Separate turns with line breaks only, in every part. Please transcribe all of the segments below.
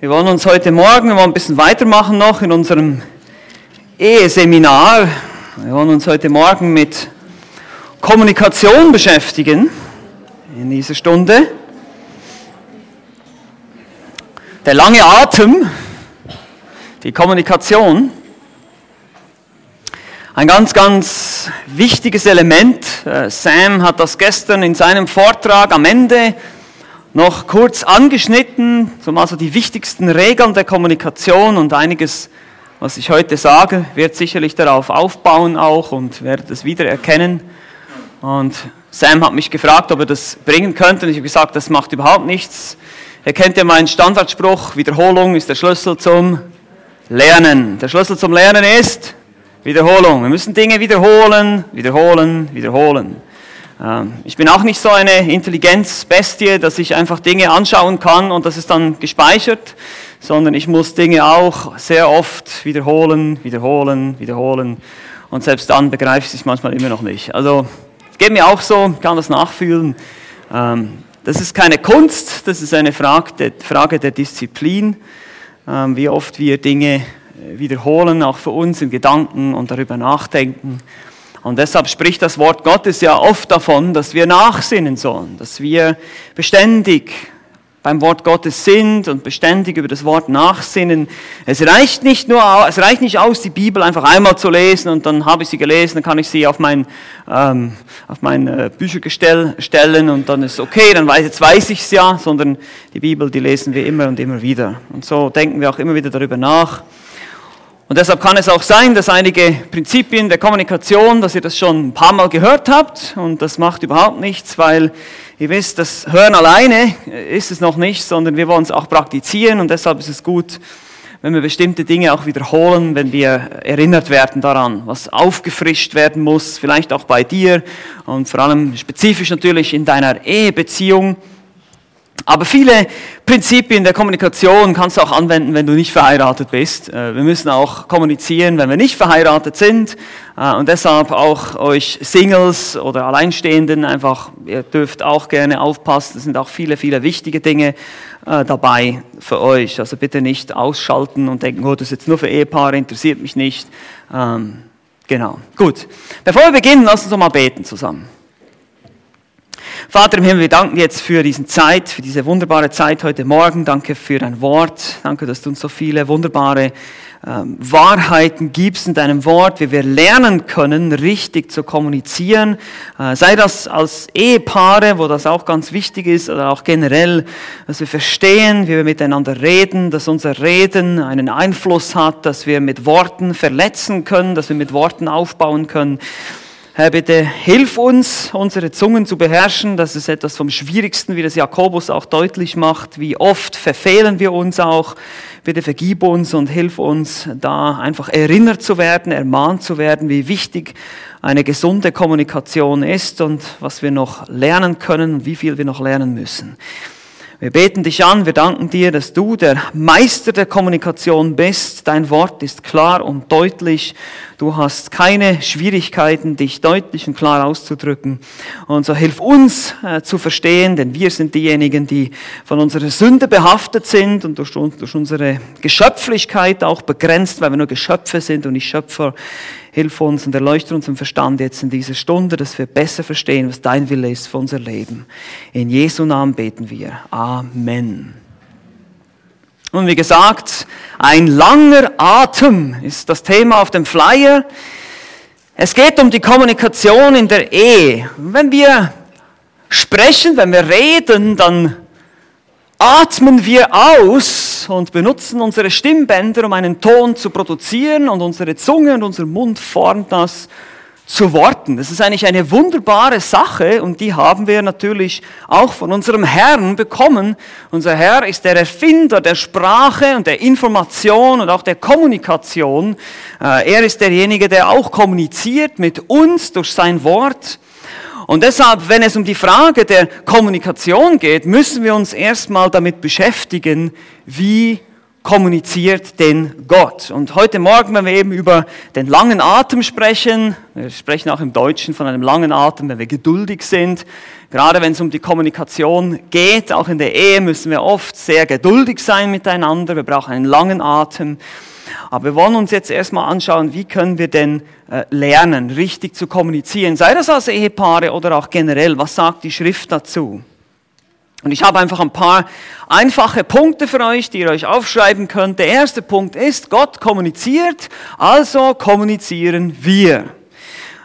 Wir wollen uns heute Morgen wir wollen ein bisschen weitermachen noch in unserem Eheseminar. Wir wollen uns heute Morgen mit Kommunikation beschäftigen in dieser Stunde. Der lange Atem, die Kommunikation, ein ganz, ganz wichtiges Element. Äh, Sam hat das gestern in seinem Vortrag am Ende noch kurz angeschnitten, so mal so die wichtigsten Regeln der Kommunikation und einiges, was ich heute sage, wird sicherlich darauf aufbauen auch und werdet es wieder erkennen. Und Sam hat mich gefragt, ob er das bringen könnte und ich habe gesagt, das macht überhaupt nichts. Er kennt ja meinen Standardspruch, Wiederholung ist der Schlüssel zum Lernen. Der Schlüssel zum Lernen ist Wiederholung. Wir müssen Dinge wiederholen, wiederholen, wiederholen. Ähm, ich bin auch nicht so eine Intelligenzbestie, dass ich einfach Dinge anschauen kann und das ist dann gespeichert, sondern ich muss Dinge auch sehr oft wiederholen, wiederholen, wiederholen und selbst dann begreife ich es manchmal immer noch nicht. Also geht mir auch so, kann das nachfühlen. Ähm, das ist keine Kunst, das ist eine Frage der Disziplin, ähm, wie oft wir Dinge äh, wiederholen, auch für uns in Gedanken und darüber nachdenken. Und deshalb spricht das Wort Gottes ja oft davon, dass wir nachsinnen sollen, dass wir beständig beim Wort Gottes sind und beständig über das Wort nachsinnen. Es reicht nicht nur, es reicht nicht aus, die Bibel einfach einmal zu lesen und dann habe ich sie gelesen, dann kann ich sie auf mein, ähm, auf mein äh, Büchergestell stellen und dann ist okay, dann weiß, jetzt weiß ich es ja, sondern die Bibel, die lesen wir immer und immer wieder. Und so denken wir auch immer wieder darüber nach. Und deshalb kann es auch sein, dass einige Prinzipien der Kommunikation, dass ihr das schon ein paar Mal gehört habt und das macht überhaupt nichts, weil ihr wisst, das Hören alleine ist es noch nicht, sondern wir wollen es auch praktizieren und deshalb ist es gut, wenn wir bestimmte Dinge auch wiederholen, wenn wir erinnert werden daran, was aufgefrischt werden muss, vielleicht auch bei dir und vor allem spezifisch natürlich in deiner Ehebeziehung. Aber viele Prinzipien der Kommunikation kannst du auch anwenden, wenn du nicht verheiratet bist. Äh, wir müssen auch kommunizieren, wenn wir nicht verheiratet sind. Äh, und deshalb auch euch Singles oder Alleinstehenden einfach, ihr dürft auch gerne aufpassen. Es sind auch viele, viele wichtige Dinge äh, dabei für euch. Also bitte nicht ausschalten und denken, oh, das ist jetzt nur für Ehepaare, interessiert mich nicht. Ähm, genau. Gut. Bevor wir beginnen, lass uns doch mal beten zusammen. Vater im Himmel, wir danken dir jetzt für diese Zeit, für diese wunderbare Zeit heute Morgen. Danke für dein Wort. Danke, dass du uns so viele wunderbare ähm, Wahrheiten gibst in deinem Wort, wie wir lernen können, richtig zu kommunizieren. Äh, sei das als Ehepaare, wo das auch ganz wichtig ist, oder auch generell, dass wir verstehen, wie wir miteinander reden, dass unser Reden einen Einfluss hat, dass wir mit Worten verletzen können, dass wir mit Worten aufbauen können. Herr, bitte hilf uns, unsere Zungen zu beherrschen. Das ist etwas vom Schwierigsten, wie das Jakobus auch deutlich macht. Wie oft verfehlen wir uns auch. Bitte vergib uns und hilf uns, da einfach erinnert zu werden, ermahnt zu werden, wie wichtig eine gesunde Kommunikation ist und was wir noch lernen können und wie viel wir noch lernen müssen. Wir beten dich an, wir danken dir, dass du der Meister der Kommunikation bist. Dein Wort ist klar und deutlich. Du hast keine Schwierigkeiten, dich deutlich und klar auszudrücken. Und so hilf uns äh, zu verstehen, denn wir sind diejenigen, die von unserer Sünde behaftet sind und durch, durch unsere Geschöpflichkeit auch begrenzt, weil wir nur Geschöpfe sind und nicht Schöpfer. Hilf uns und erleuchte uns im Verstand jetzt in dieser Stunde, dass wir besser verstehen, was dein Wille ist für unser Leben. In Jesu Namen beten wir. Amen. Und wie gesagt, ein langer Atem ist das Thema auf dem Flyer. Es geht um die Kommunikation in der Ehe. Wenn wir sprechen, wenn wir reden, dann atmen wir aus und benutzen unsere Stimmbänder, um einen Ton zu produzieren und unsere Zunge und unser Mund formt das zu Worten. Das ist eigentlich eine wunderbare Sache und die haben wir natürlich auch von unserem Herrn bekommen. Unser Herr ist der Erfinder der Sprache und der Information und auch der Kommunikation. Äh, er ist derjenige, der auch kommuniziert mit uns durch sein Wort. Und deshalb, wenn es um die Frage der Kommunikation geht, müssen wir uns erstmal damit beschäftigen, wie kommuniziert denn Gott? Und heute Morgen, wenn wir eben über den langen Atem sprechen, wir sprechen auch im Deutschen von einem langen Atem, wenn wir geduldig sind, gerade wenn es um die Kommunikation geht, auch in der Ehe müssen wir oft sehr geduldig sein miteinander, wir brauchen einen langen Atem. Aber wir wollen uns jetzt erstmal anschauen, wie können wir denn äh, lernen, richtig zu kommunizieren, sei das als Ehepaare oder auch generell, was sagt die Schrift dazu? Und ich habe einfach ein paar einfache Punkte für euch, die ihr euch aufschreiben könnt. Der erste Punkt ist, Gott kommuniziert, also kommunizieren wir.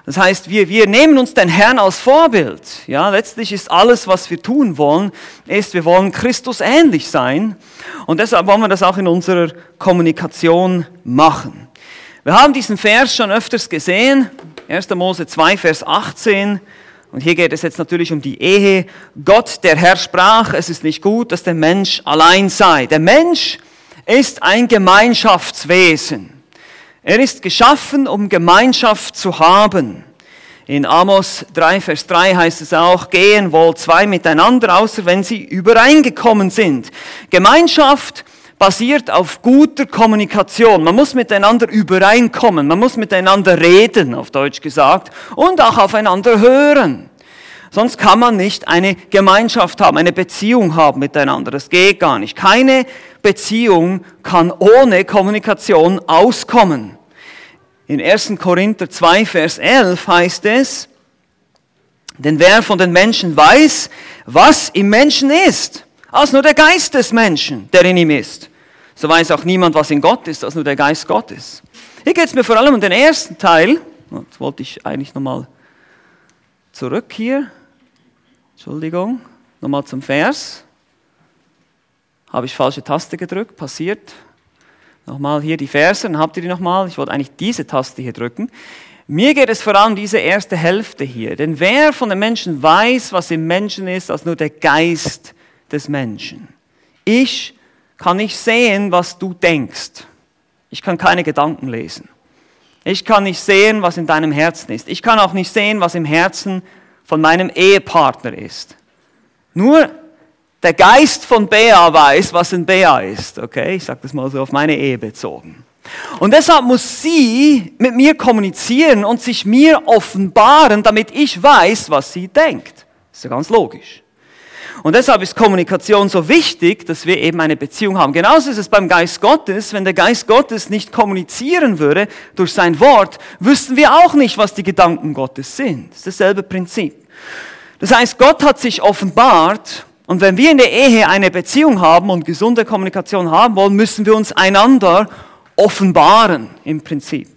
Das heißt, wir, wir nehmen uns den Herrn als Vorbild. Ja, letztlich ist alles, was wir tun wollen, ist, wir wollen Christus ähnlich sein. Und deshalb wollen wir das auch in unserer Kommunikation machen. Wir haben diesen Vers schon öfters gesehen. 1. Mose 2, Vers 18. Und hier geht es jetzt natürlich um die Ehe. Gott, der Herr, sprach, es ist nicht gut, dass der Mensch allein sei. Der Mensch ist ein Gemeinschaftswesen. Er ist geschaffen, um Gemeinschaft zu haben. In Amos 3, Vers 3 heißt es auch, gehen wohl zwei miteinander, außer wenn sie übereingekommen sind. Gemeinschaft basiert auf guter Kommunikation. Man muss miteinander übereinkommen, man muss miteinander reden, auf Deutsch gesagt, und auch aufeinander hören. Sonst kann man nicht eine Gemeinschaft haben, eine Beziehung haben miteinander. Das geht gar nicht. Keine Beziehung kann ohne Kommunikation auskommen. In 1. Korinther 2, Vers 11 heißt es, denn wer von den Menschen weiß, was im Menschen ist, als nur der Geist des Menschen, der in ihm ist. So weiß auch niemand, was in Gott ist, als nur der Geist Gottes. Hier geht es mir vor allem um den ersten Teil. Jetzt wollte ich eigentlich nochmal zurück hier. Entschuldigung. Nochmal zum Vers. Habe ich falsche Taste gedrückt, passiert. Nochmal hier die Verse, dann habt ihr die nochmal. Ich wollte eigentlich diese Taste hier drücken. Mir geht es vor allem diese erste Hälfte hier. Denn wer von den Menschen weiß, was im Menschen ist, als nur der Geist des Menschen. Ich kann nicht sehen, was du denkst. Ich kann keine Gedanken lesen. Ich kann nicht sehen, was in deinem Herzen ist. Ich kann auch nicht sehen, was im Herzen von meinem Ehepartner ist. Nur der Geist von Bea weiß, was in Bea ist. Okay, ich sage das mal so auf meine Ehe bezogen. Und deshalb muss sie mit mir kommunizieren und sich mir offenbaren, damit ich weiß, was sie denkt. Das ist ja ganz logisch. Und deshalb ist Kommunikation so wichtig, dass wir eben eine Beziehung haben. Genauso ist es beim Geist Gottes. Wenn der Geist Gottes nicht kommunizieren würde durch sein Wort, wüssten wir auch nicht, was die Gedanken Gottes sind. Das ist dasselbe Prinzip. Das heißt, Gott hat sich offenbart und wenn wir in der Ehe eine Beziehung haben und gesunde Kommunikation haben wollen, müssen wir uns einander offenbaren im Prinzip.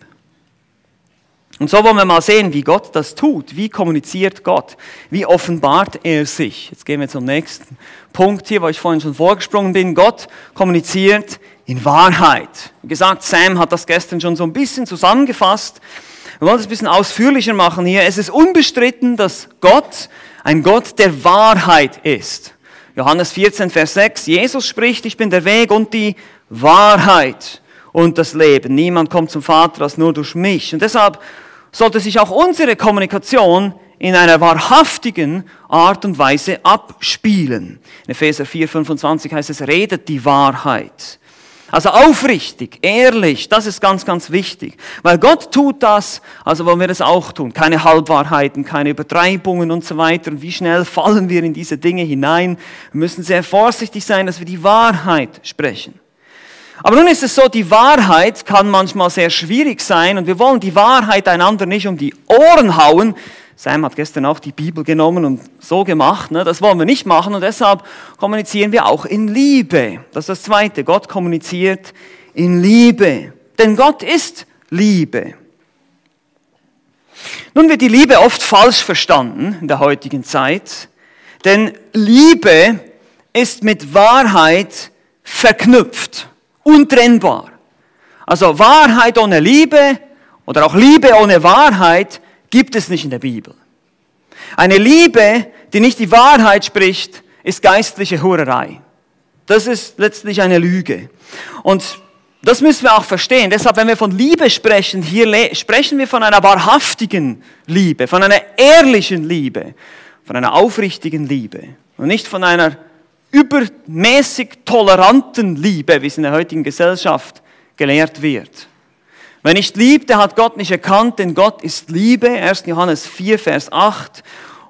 Und so wollen wir mal sehen, wie Gott das tut. Wie kommuniziert Gott? Wie offenbart er sich? Jetzt gehen wir zum nächsten Punkt hier, wo ich vorhin schon vorgesprungen bin. Gott kommuniziert in Wahrheit. Wie gesagt, Sam hat das gestern schon so ein bisschen zusammengefasst. Wir wollen es ein bisschen ausführlicher machen hier. Es ist unbestritten, dass Gott ein Gott der Wahrheit ist. Johannes 14, Vers 6. Jesus spricht, ich bin der Weg und die Wahrheit und das Leben. Niemand kommt zum Vater als nur durch mich. Und deshalb sollte sich auch unsere Kommunikation in einer wahrhaftigen Art und Weise abspielen. In Epheser 4, 25 heißt es, redet die Wahrheit. Also aufrichtig, ehrlich, das ist ganz, ganz wichtig. Weil Gott tut das, also wollen wir das auch tun. Keine Halbwahrheiten, keine Übertreibungen und so weiter. Und wie schnell fallen wir in diese Dinge hinein? Wir müssen sehr vorsichtig sein, dass wir die Wahrheit sprechen. Aber nun ist es so, die Wahrheit kann manchmal sehr schwierig sein und wir wollen die Wahrheit einander nicht um die Ohren hauen. Sam hat gestern auch die Bibel genommen und so gemacht. Ne? Das wollen wir nicht machen und deshalb kommunizieren wir auch in Liebe. Das ist das Zweite. Gott kommuniziert in Liebe. Denn Gott ist Liebe. Nun wird die Liebe oft falsch verstanden in der heutigen Zeit. Denn Liebe ist mit Wahrheit verknüpft untrennbar. Also Wahrheit ohne Liebe oder auch Liebe ohne Wahrheit gibt es nicht in der Bibel. Eine Liebe, die nicht die Wahrheit spricht, ist geistliche Hurerei. Das ist letztlich eine Lüge. Und das müssen wir auch verstehen. Deshalb, wenn wir von Liebe sprechen, hier sprechen wir von einer wahrhaftigen Liebe, von einer ehrlichen Liebe, von einer aufrichtigen Liebe und nicht von einer übermäßig toleranten Liebe, wie es in der heutigen Gesellschaft gelehrt wird. Wer nicht liebt, der hat Gott nicht erkannt, denn Gott ist Liebe. 1. Johannes 4, Vers 8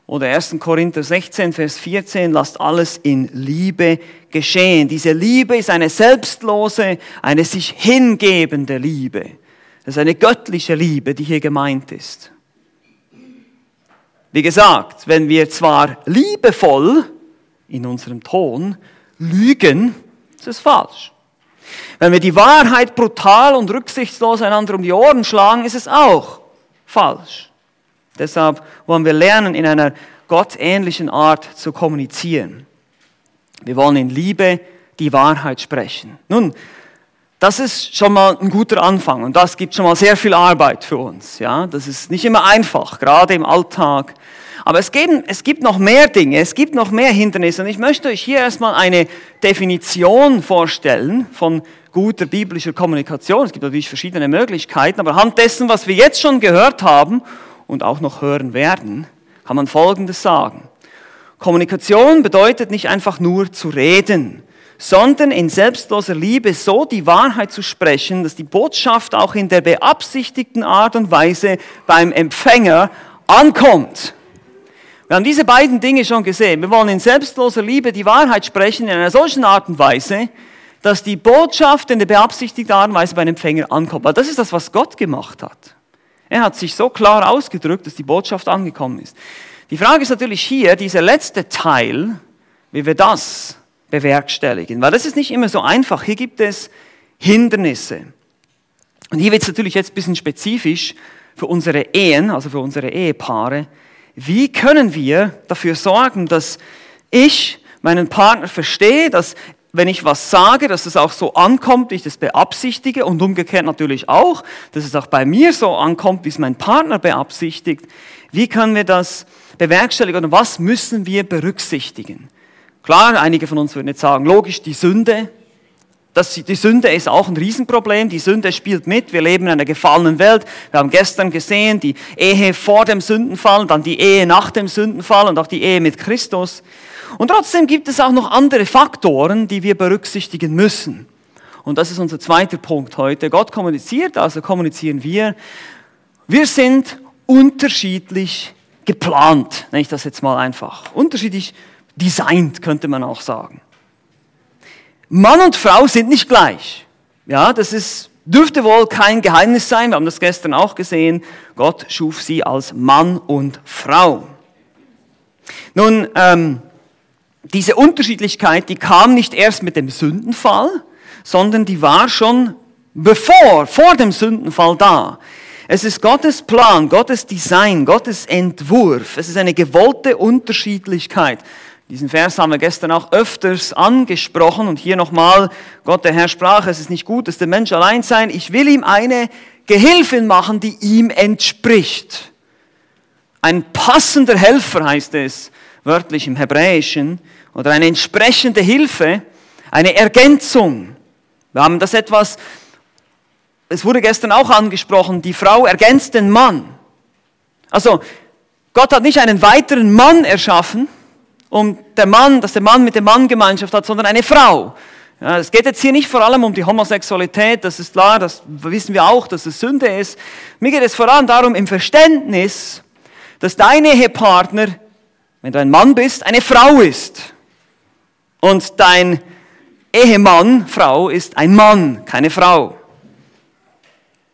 oder 1. Korinther 16, Vers 14, lasst alles in Liebe geschehen. Diese Liebe ist eine selbstlose, eine sich hingebende Liebe. Das ist eine göttliche Liebe, die hier gemeint ist. Wie gesagt, wenn wir zwar liebevoll in unserem Ton lügen, ist es falsch. Wenn wir die Wahrheit brutal und rücksichtslos einander um die Ohren schlagen, ist es auch falsch. Deshalb wollen wir lernen, in einer gottähnlichen Art zu kommunizieren. Wir wollen in Liebe die Wahrheit sprechen. Nun, das ist schon mal ein guter Anfang und das gibt schon mal sehr viel Arbeit für uns. Ja, das ist nicht immer einfach, gerade im Alltag. Aber es gibt, es gibt noch mehr Dinge, es gibt noch mehr Hindernisse. Und ich möchte euch hier erstmal eine Definition vorstellen von guter biblischer Kommunikation. Es gibt natürlich verschiedene Möglichkeiten, aber anhand dessen, was wir jetzt schon gehört haben und auch noch hören werden, kann man Folgendes sagen. Kommunikation bedeutet nicht einfach nur zu reden, sondern in selbstloser Liebe so die Wahrheit zu sprechen, dass die Botschaft auch in der beabsichtigten Art und Weise beim Empfänger ankommt. Wir haben diese beiden Dinge schon gesehen. Wir wollen in selbstloser Liebe die Wahrheit sprechen in einer solchen Art und Weise, dass die Botschaft in der beabsichtigten Art und Weise beim Empfänger ankommt. Weil das ist das, was Gott gemacht hat. Er hat sich so klar ausgedrückt, dass die Botschaft angekommen ist. Die Frage ist natürlich hier, dieser letzte Teil, wie wir das bewerkstelligen. Weil das ist nicht immer so einfach. Hier gibt es Hindernisse. Und hier wird es natürlich jetzt ein bisschen spezifisch für unsere Ehen, also für unsere Ehepaare. Wie können wir dafür sorgen, dass ich meinen Partner verstehe, dass wenn ich was sage, dass es auch so ankommt, wie ich das beabsichtige und umgekehrt natürlich auch, dass es auch bei mir so ankommt, wie es mein Partner beabsichtigt. Wie können wir das bewerkstelligen und was müssen wir berücksichtigen? Klar, einige von uns würden jetzt sagen, logisch, die Sünde, das, die Sünde ist auch ein Riesenproblem. Die Sünde spielt mit. Wir leben in einer gefallenen Welt. Wir haben gestern gesehen, die Ehe vor dem Sündenfall, dann die Ehe nach dem Sündenfall und auch die Ehe mit Christus. Und trotzdem gibt es auch noch andere Faktoren, die wir berücksichtigen müssen. Und das ist unser zweiter Punkt heute. Gott kommuniziert, also kommunizieren wir. Wir sind unterschiedlich geplant, nenne ich das jetzt mal einfach. Unterschiedlich designt, könnte man auch sagen. Mann und Frau sind nicht gleich. Ja, das ist, dürfte wohl kein Geheimnis sein. Wir haben das gestern auch gesehen. Gott schuf sie als Mann und Frau. Nun, ähm, diese Unterschiedlichkeit, die kam nicht erst mit dem Sündenfall, sondern die war schon bevor, vor dem Sündenfall da. Es ist Gottes Plan, Gottes Design, Gottes Entwurf. Es ist eine gewollte Unterschiedlichkeit. Diesen Vers haben wir gestern auch öfters angesprochen und hier nochmal, Gott der Herr sprach, es ist nicht gut, dass der Mensch allein sein, ich will ihm eine Gehilfin machen, die ihm entspricht. Ein passender Helfer heißt es wörtlich im Hebräischen oder eine entsprechende Hilfe, eine Ergänzung. Wir haben das etwas, es wurde gestern auch angesprochen, die Frau ergänzt den Mann. Also Gott hat nicht einen weiteren Mann erschaffen, um der Mann, dass der Mann mit dem Mann Gemeinschaft hat, sondern eine Frau. Ja, es geht jetzt hier nicht vor allem um die Homosexualität, das ist klar, das wissen wir auch, dass es Sünde ist. Mir geht es vor allem darum, im Verständnis, dass dein Ehepartner, wenn du ein Mann bist, eine Frau ist. Und dein Ehemann, Frau, ist ein Mann, keine Frau.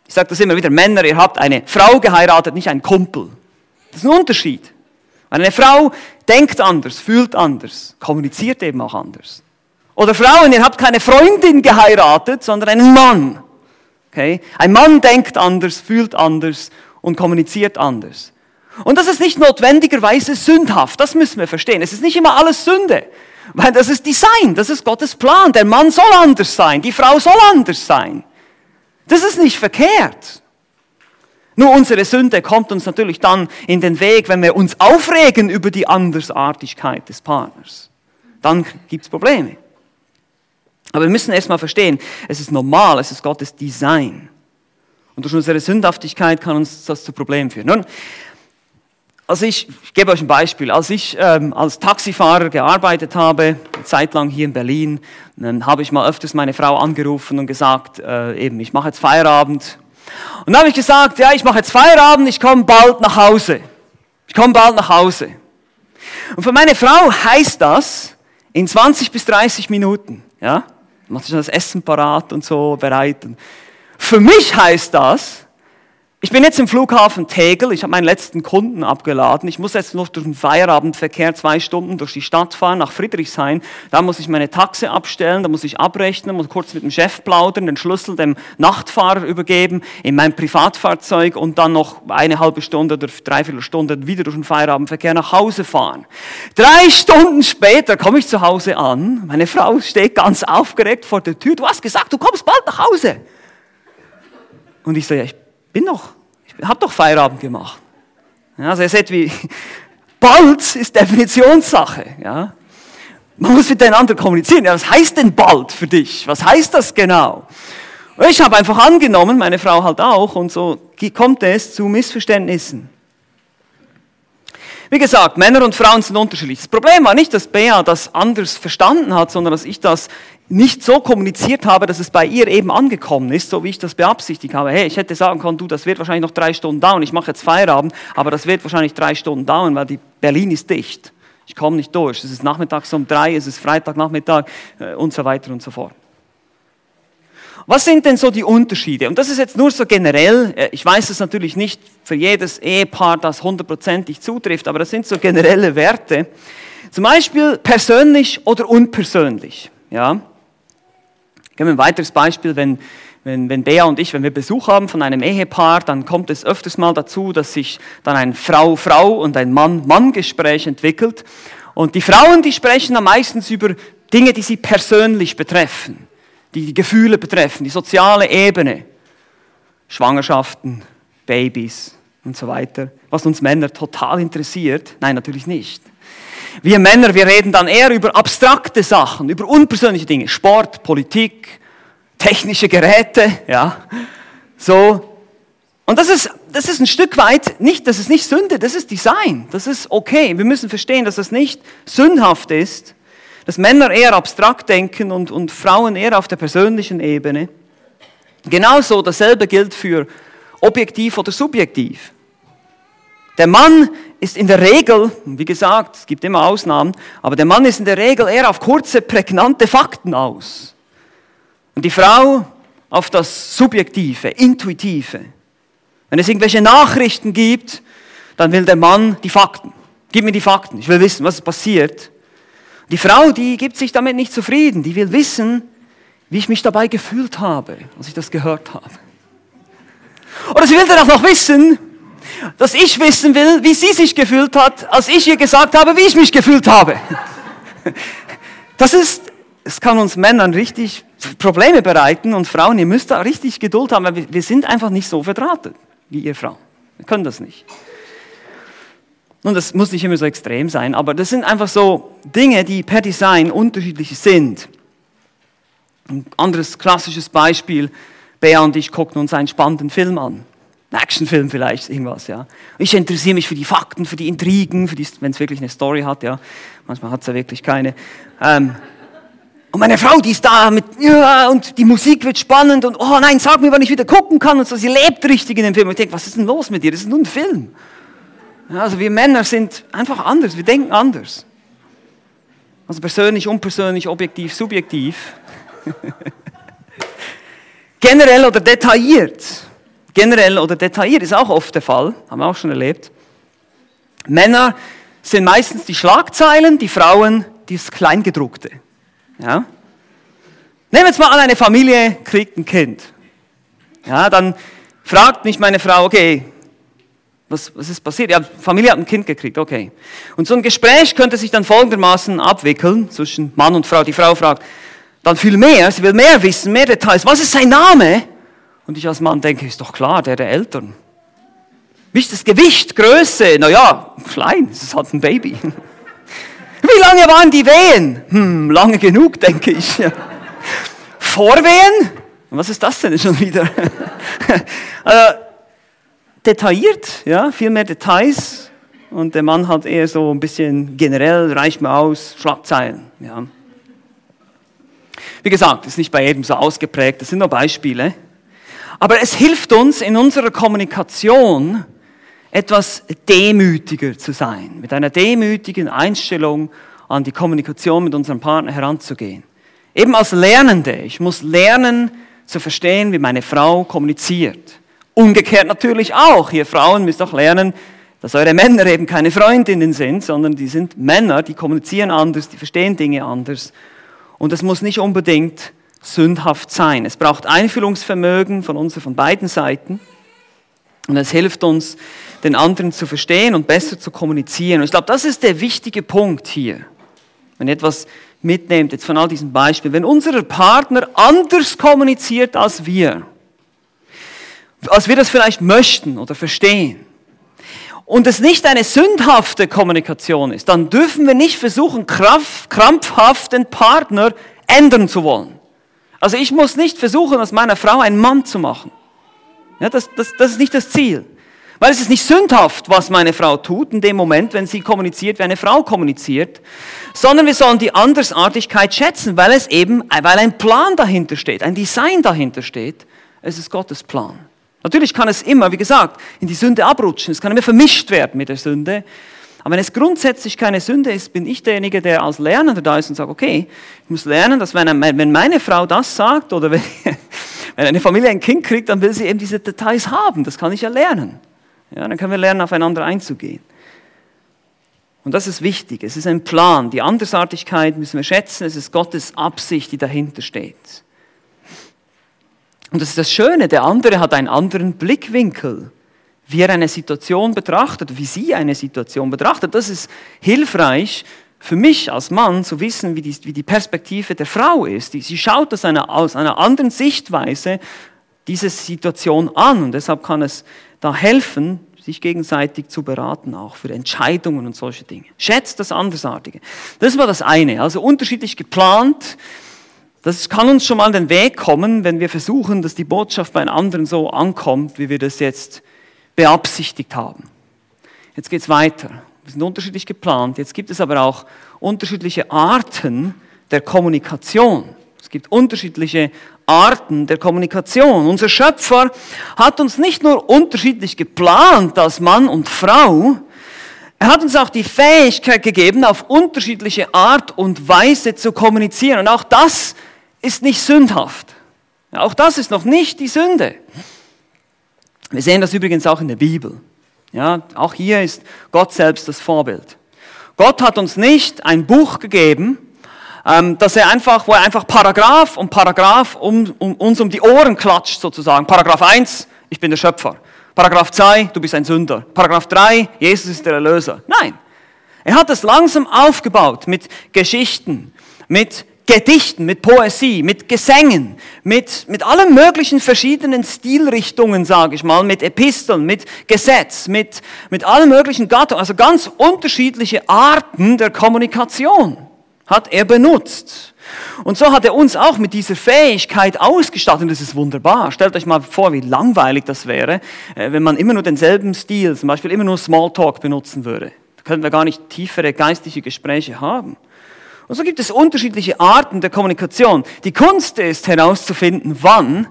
Ich sage das immer wieder, Männer, ihr habt eine Frau geheiratet, nicht einen Kumpel. Das ist ein Unterschied. Eine Frau denkt anders, fühlt anders, kommuniziert eben auch anders. Oder Frauen, ihr habt keine Freundin geheiratet, sondern einen Mann. Okay? Ein Mann denkt anders, fühlt anders und kommuniziert anders. Und das ist nicht notwendigerweise sündhaft, das müssen wir verstehen. Es ist nicht immer alles Sünde, weil das ist Design, das ist Gottes Plan. Der Mann soll anders sein, die Frau soll anders sein. Das ist nicht verkehrt. Nur unsere Sünde kommt uns natürlich dann in den Weg, wenn wir uns aufregen über die Andersartigkeit des Partners. Dann gibt es Probleme. Aber wir müssen erstmal verstehen, es ist normal, es ist Gottes Design. Und durch unsere Sündhaftigkeit kann uns das zu Problemen führen. Nun, Also ich, ich gebe euch ein Beispiel. Als ich ähm, als Taxifahrer gearbeitet habe, eine Zeit hier in Berlin, dann habe ich mal öfters meine Frau angerufen und gesagt, äh, eben, ich mache jetzt Feierabend. Und dann habe ich gesagt, ja, ich mache jetzt Feierabend, ich komme bald nach Hause. Ich komme bald nach Hause. Und für meine Frau heißt das in 20 bis 30 Minuten. Ja, macht schon das Essen parat und so bereit. Und für mich heißt das, ich bin jetzt im Flughafen Tegel, ich habe meinen letzten Kunden abgeladen. Ich muss jetzt noch durch den Feierabendverkehr zwei Stunden durch die Stadt fahren, nach Friedrichshain. Da muss ich meine Taxe abstellen, da muss ich abrechnen, muss kurz mit dem Chef plaudern, den Schlüssel dem Nachtfahrer übergeben in mein Privatfahrzeug und dann noch eine halbe Stunde oder dreiviertel Stunde wieder durch den Feierabendverkehr nach Hause fahren. Drei Stunden später komme ich zu Hause an. Meine Frau steht ganz aufgeregt vor der Tür. Du hast gesagt, du kommst bald nach Hause. Und ich so, ja, ich bin doch, ich habe doch Feierabend gemacht. Ja, also ihr seht, wie bald ist Definitionssache. Ja. Man muss miteinander kommunizieren. Ja, was heißt denn bald für dich? Was heißt das genau? Ich habe einfach angenommen, meine Frau halt auch, und so kommt es zu Missverständnissen. Wie gesagt, Männer und Frauen sind unterschiedlich. Das Problem war nicht, dass Bea das anders verstanden hat, sondern dass ich das nicht so kommuniziert habe, dass es bei ihr eben angekommen ist, so wie ich das beabsichtigt habe. Hey, ich hätte sagen können, du, das wird wahrscheinlich noch drei Stunden dauern. Ich mache jetzt Feierabend, aber das wird wahrscheinlich drei Stunden dauern, weil die Berlin ist dicht. Ich komme nicht durch. Es ist nachmittags um drei, es ist Freitagnachmittag äh, und so weiter und so fort. Was sind denn so die Unterschiede? Und das ist jetzt nur so generell. Äh, ich weiß es natürlich nicht für jedes Ehepaar, das hundertprozentig zutrifft, aber das sind so generelle Werte. Zum Beispiel persönlich oder unpersönlich. Ja? Geben wir ein weiteres Beispiel, wenn, wenn, wenn Bea und ich, wenn wir Besuch haben von einem Ehepaar, dann kommt es öfters mal dazu, dass sich dann ein Frau-Frau und ein Mann-Mann-Gespräch entwickelt. Und die Frauen, die sprechen am meisten über Dinge, die sie persönlich betreffen, die Gefühle betreffen, die soziale Ebene, Schwangerschaften, Babys und so weiter. Was uns Männer total interessiert, nein, natürlich nicht. Wir Männer, wir reden dann eher über abstrakte Sachen, über unpersönliche Dinge, Sport, Politik, technische Geräte, ja, so. Und das ist, das ist ein Stück weit nicht, das ist nicht Sünde, das ist Design, das ist okay. Wir müssen verstehen, dass das nicht sündhaft ist, dass Männer eher abstrakt denken und, und Frauen eher auf der persönlichen Ebene. Genauso dasselbe gilt für objektiv oder subjektiv. Der Mann ist in der Regel, wie gesagt, es gibt immer Ausnahmen, aber der Mann ist in der Regel eher auf kurze, prägnante Fakten aus. Und die Frau auf das Subjektive, Intuitive. Wenn es irgendwelche Nachrichten gibt, dann will der Mann die Fakten. Gib mir die Fakten, ich will wissen, was passiert. Die Frau, die gibt sich damit nicht zufrieden, die will wissen, wie ich mich dabei gefühlt habe, als ich das gehört habe. Oder sie will dann auch noch wissen, dass ich wissen will, wie sie sich gefühlt hat, als ich ihr gesagt habe, wie ich mich gefühlt habe. Das ist, es kann uns Männern richtig Probleme bereiten und Frauen, ihr müsst da richtig Geduld haben, weil wir sind einfach nicht so verdrahtet wie ihr Frauen. Wir können das nicht. Und das muss nicht immer so extrem sein, aber das sind einfach so Dinge, die per Design unterschiedlich sind. Ein anderes klassisches Beispiel, Bea und ich gucken uns einen spannenden Film an. Actionfilm vielleicht, irgendwas, ja. Ich interessiere mich für die Fakten, für die Intrigen, wenn es wirklich eine Story hat, ja. Manchmal hat es ja wirklich keine. Ähm, und meine Frau, die ist da mit, ja, und die Musik wird spannend und, oh nein, sag mir, wann ich wieder gucken kann und so. Sie lebt richtig in dem Film. Und ich denke, was ist denn los mit dir? Das ist nur ein Film. Also wir Männer sind einfach anders, wir denken anders. Also persönlich, unpersönlich, objektiv, subjektiv. Generell oder detailliert generell oder detailliert, ist auch oft der Fall, haben wir auch schon erlebt. Männer sind meistens die Schlagzeilen, die Frauen das Kleingedruckte. Ja? Nehmen wir jetzt mal an, eine Familie kriegt ein Kind. Ja, dann fragt mich meine Frau, okay, was, was ist passiert? Ja, Familie hat ein Kind gekriegt, okay. Und so ein Gespräch könnte sich dann folgendermaßen abwickeln zwischen Mann und Frau. Die Frau fragt dann viel mehr, sie will mehr wissen, mehr Details. Was ist sein Name? Und ich als Mann denke, ist doch klar, der der Eltern. Wie ist das Gewicht, Größe? Naja, klein, es ist halt ein Baby. Wie lange waren die Wehen? Hm, lange genug, denke ich. Vorwehen? Was ist das denn schon wieder? äh, detailliert, ja, viel mehr Details. und der Mann hat eher so ein bisschen generell, reicht mir aus, Schlagzeilen. Ja. Wie gesagt, ist nicht bei jedem so ausgeprägt, das sind nur Beispiele. Aber es hilft uns in unserer Kommunikation, etwas demütiger zu sein, mit einer demütigen Einstellung an die Kommunikation mit unserem Partner heranzugehen. Eben als Lernende. Ich muss lernen zu verstehen, wie meine Frau kommuniziert. Umgekehrt natürlich auch. Ihr Frauen müsst auch lernen, dass eure Männer eben keine Freundinnen sind, sondern die sind Männer, die kommunizieren anders, die verstehen Dinge anders. Und es muss nicht unbedingt sündhaft sein. Es braucht Einfühlungsvermögen von uns, von beiden Seiten. Und es hilft uns, den anderen zu verstehen und besser zu kommunizieren. Und ich glaube, das ist der wichtige Punkt hier. Wenn ihr etwas mitnehmt, jetzt von all diesen Beispielen, wenn unser Partner anders kommuniziert als wir, als wir das vielleicht möchten oder verstehen, und es nicht eine sündhafte Kommunikation ist, dann dürfen wir nicht versuchen, krampfhaft den Partner ändern zu wollen. Also ich muss nicht versuchen, aus meiner Frau einen Mann zu machen. Ja, das, das, das ist nicht das Ziel. Weil es ist nicht sündhaft, was meine Frau tut in dem Moment, wenn sie kommuniziert, wie eine Frau kommuniziert, sondern wir sollen die Andersartigkeit schätzen, weil es eben, weil ein Plan dahinter steht, ein Design dahinter steht. Es ist Gottes Plan. Natürlich kann es immer, wie gesagt, in die Sünde abrutschen. Es kann immer vermischt werden mit der Sünde. Aber wenn es grundsätzlich keine Sünde ist, bin ich derjenige, der als Lernender da ist und sagt, okay, ich muss lernen, dass wenn, wenn meine Frau das sagt oder wenn, wenn eine Familie ein Kind kriegt, dann will sie eben diese Details haben. Das kann ich ja lernen. Ja, dann können wir lernen, aufeinander einzugehen. Und das ist wichtig. Es ist ein Plan. Die Andersartigkeit müssen wir schätzen. Es ist Gottes Absicht, die dahinter steht. Und das ist das Schöne. Der andere hat einen anderen Blickwinkel, wie er eine Situation betrachtet, wie sie eine Situation betrachtet. Das ist hilfreich für mich als Mann zu wissen, wie die, wie die Perspektive der Frau ist. Sie schaut aus einer, aus einer anderen Sichtweise diese Situation an. Und deshalb kann es da helfen, sich gegenseitig zu beraten, auch für Entscheidungen und solche Dinge. Schätzt das Andersartige. Das war das eine. Also unterschiedlich geplant. Das kann uns schon mal den Weg kommen, wenn wir versuchen, dass die Botschaft bei anderen so ankommt, wie wir das jetzt beabsichtigt haben. Jetzt geht's weiter. Wir sind unterschiedlich geplant. Jetzt gibt es aber auch unterschiedliche Arten der Kommunikation. Es gibt unterschiedliche Arten der Kommunikation. Unser Schöpfer hat uns nicht nur unterschiedlich geplant als Mann und Frau, er hat uns auch die Fähigkeit gegeben, auf unterschiedliche Art und Weise zu kommunizieren. Und auch das ist nicht sündhaft. Auch das ist noch nicht die Sünde. Wir sehen das übrigens auch in der Bibel. Ja, auch hier ist Gott selbst das Vorbild. Gott hat uns nicht ein Buch gegeben, ähm, dass er einfach, wo er einfach Paragraph um Paragraph um, um, uns um die Ohren klatscht sozusagen. Paragraph 1, ich bin der Schöpfer. Paragraph 2, du bist ein Sünder. Paragraph 3, Jesus ist der Erlöser. Nein. Er hat es langsam aufgebaut mit Geschichten, mit Gedichten, mit Poesie, mit Gesängen, mit, mit allen möglichen verschiedenen Stilrichtungen, sage ich mal, mit Episteln, mit Gesetz, mit, mit allen möglichen Gattungen, also ganz unterschiedliche Arten der Kommunikation hat er benutzt. Und so hat er uns auch mit dieser Fähigkeit ausgestattet. Das ist wunderbar. Stellt euch mal vor, wie langweilig das wäre, äh, wenn man immer nur denselben Stil, zum Beispiel immer nur Smalltalk benutzen würde. Da könnten wir gar nicht tiefere geistliche Gespräche haben. Und so gibt es unterschiedliche Arten der Kommunikation. Die Kunst ist herauszufinden, wann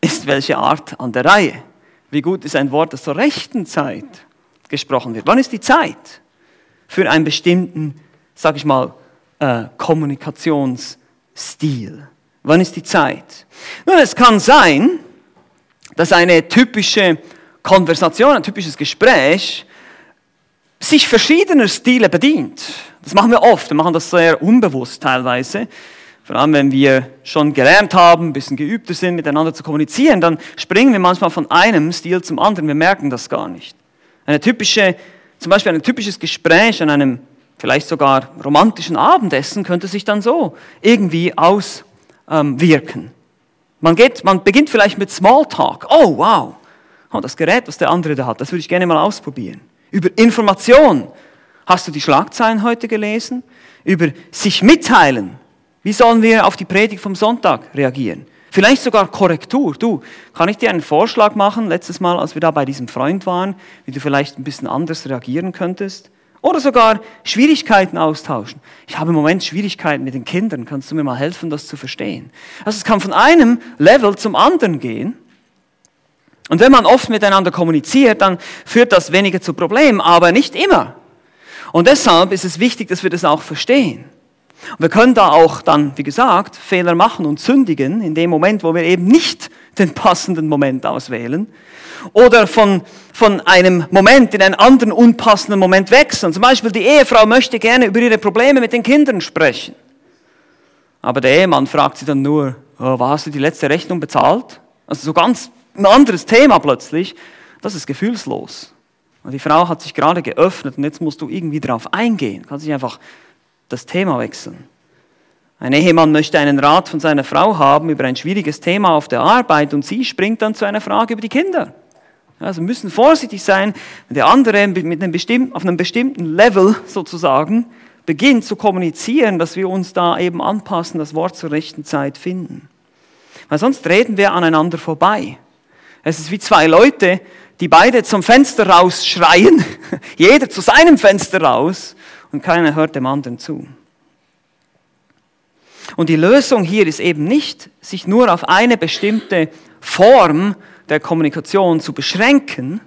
ist welche Art an der Reihe. Wie gut ist ein Wort, das zur rechten Zeit gesprochen wird? Wann ist die Zeit für einen bestimmten, sag ich mal, äh, Kommunikationsstil? Wann ist die Zeit? Nun, es kann sein, dass eine typische Konversation, ein typisches Gespräch sich verschiedener Stile bedient. Das machen wir oft, wir machen das sehr unbewusst teilweise. Vor allem, wenn wir schon gelernt haben, ein bisschen geübter sind, miteinander zu kommunizieren, dann springen wir manchmal von einem Stil zum anderen, wir merken das gar nicht. Eine typische, zum Beispiel ein typisches Gespräch an einem vielleicht sogar romantischen Abendessen könnte sich dann so irgendwie auswirken. man, geht, man beginnt vielleicht mit Smalltalk. Oh, wow. Oh, das Gerät, was der andere da hat, das würde ich gerne mal ausprobieren. Über Information. Hast du die Schlagzeilen heute gelesen? Über sich mitteilen. Wie sollen wir auf die Predigt vom Sonntag reagieren? Vielleicht sogar Korrektur. Du, kann ich dir einen Vorschlag machen, letztes Mal, als wir da bei diesem Freund waren, wie du vielleicht ein bisschen anders reagieren könntest? Oder sogar Schwierigkeiten austauschen. Ich habe im Moment Schwierigkeiten mit den Kindern. Kannst du mir mal helfen, das zu verstehen? Also es kann von einem Level zum anderen gehen. Und wenn man oft miteinander kommuniziert, dann führt das weniger zu Problemen, aber nicht immer. Und deshalb ist es wichtig, dass wir das auch verstehen. Und wir können da auch dann, wie gesagt, Fehler machen und sündigen in dem Moment, wo wir eben nicht den passenden Moment auswählen oder von, von einem Moment in einen anderen unpassenden Moment wechseln. Zum Beispiel die Ehefrau möchte gerne über ihre Probleme mit den Kindern sprechen. Aber der Ehemann fragt sie dann nur, oh, hast du die letzte Rechnung bezahlt? Also so ganz ein anderes Thema plötzlich. Das ist gefühlslos. Und die Frau hat sich gerade geöffnet und jetzt musst du irgendwie darauf eingehen. Kann sich einfach das Thema wechseln. Ein Ehemann möchte einen Rat von seiner Frau haben über ein schwieriges Thema auf der Arbeit und sie springt dann zu einer Frage über die Kinder. Also wir müssen vorsichtig sein, wenn der andere mit einem bestimmten, auf einem bestimmten Level sozusagen beginnt zu kommunizieren, dass wir uns da eben anpassen, das Wort zur rechten Zeit finden. Weil sonst reden wir aneinander vorbei. Es ist wie zwei Leute, die beide zum Fenster rausschreien, jeder zu seinem Fenster raus und keiner hört dem anderen zu. Und die Lösung hier ist eben nicht, sich nur auf eine bestimmte Form der Kommunikation zu beschränken.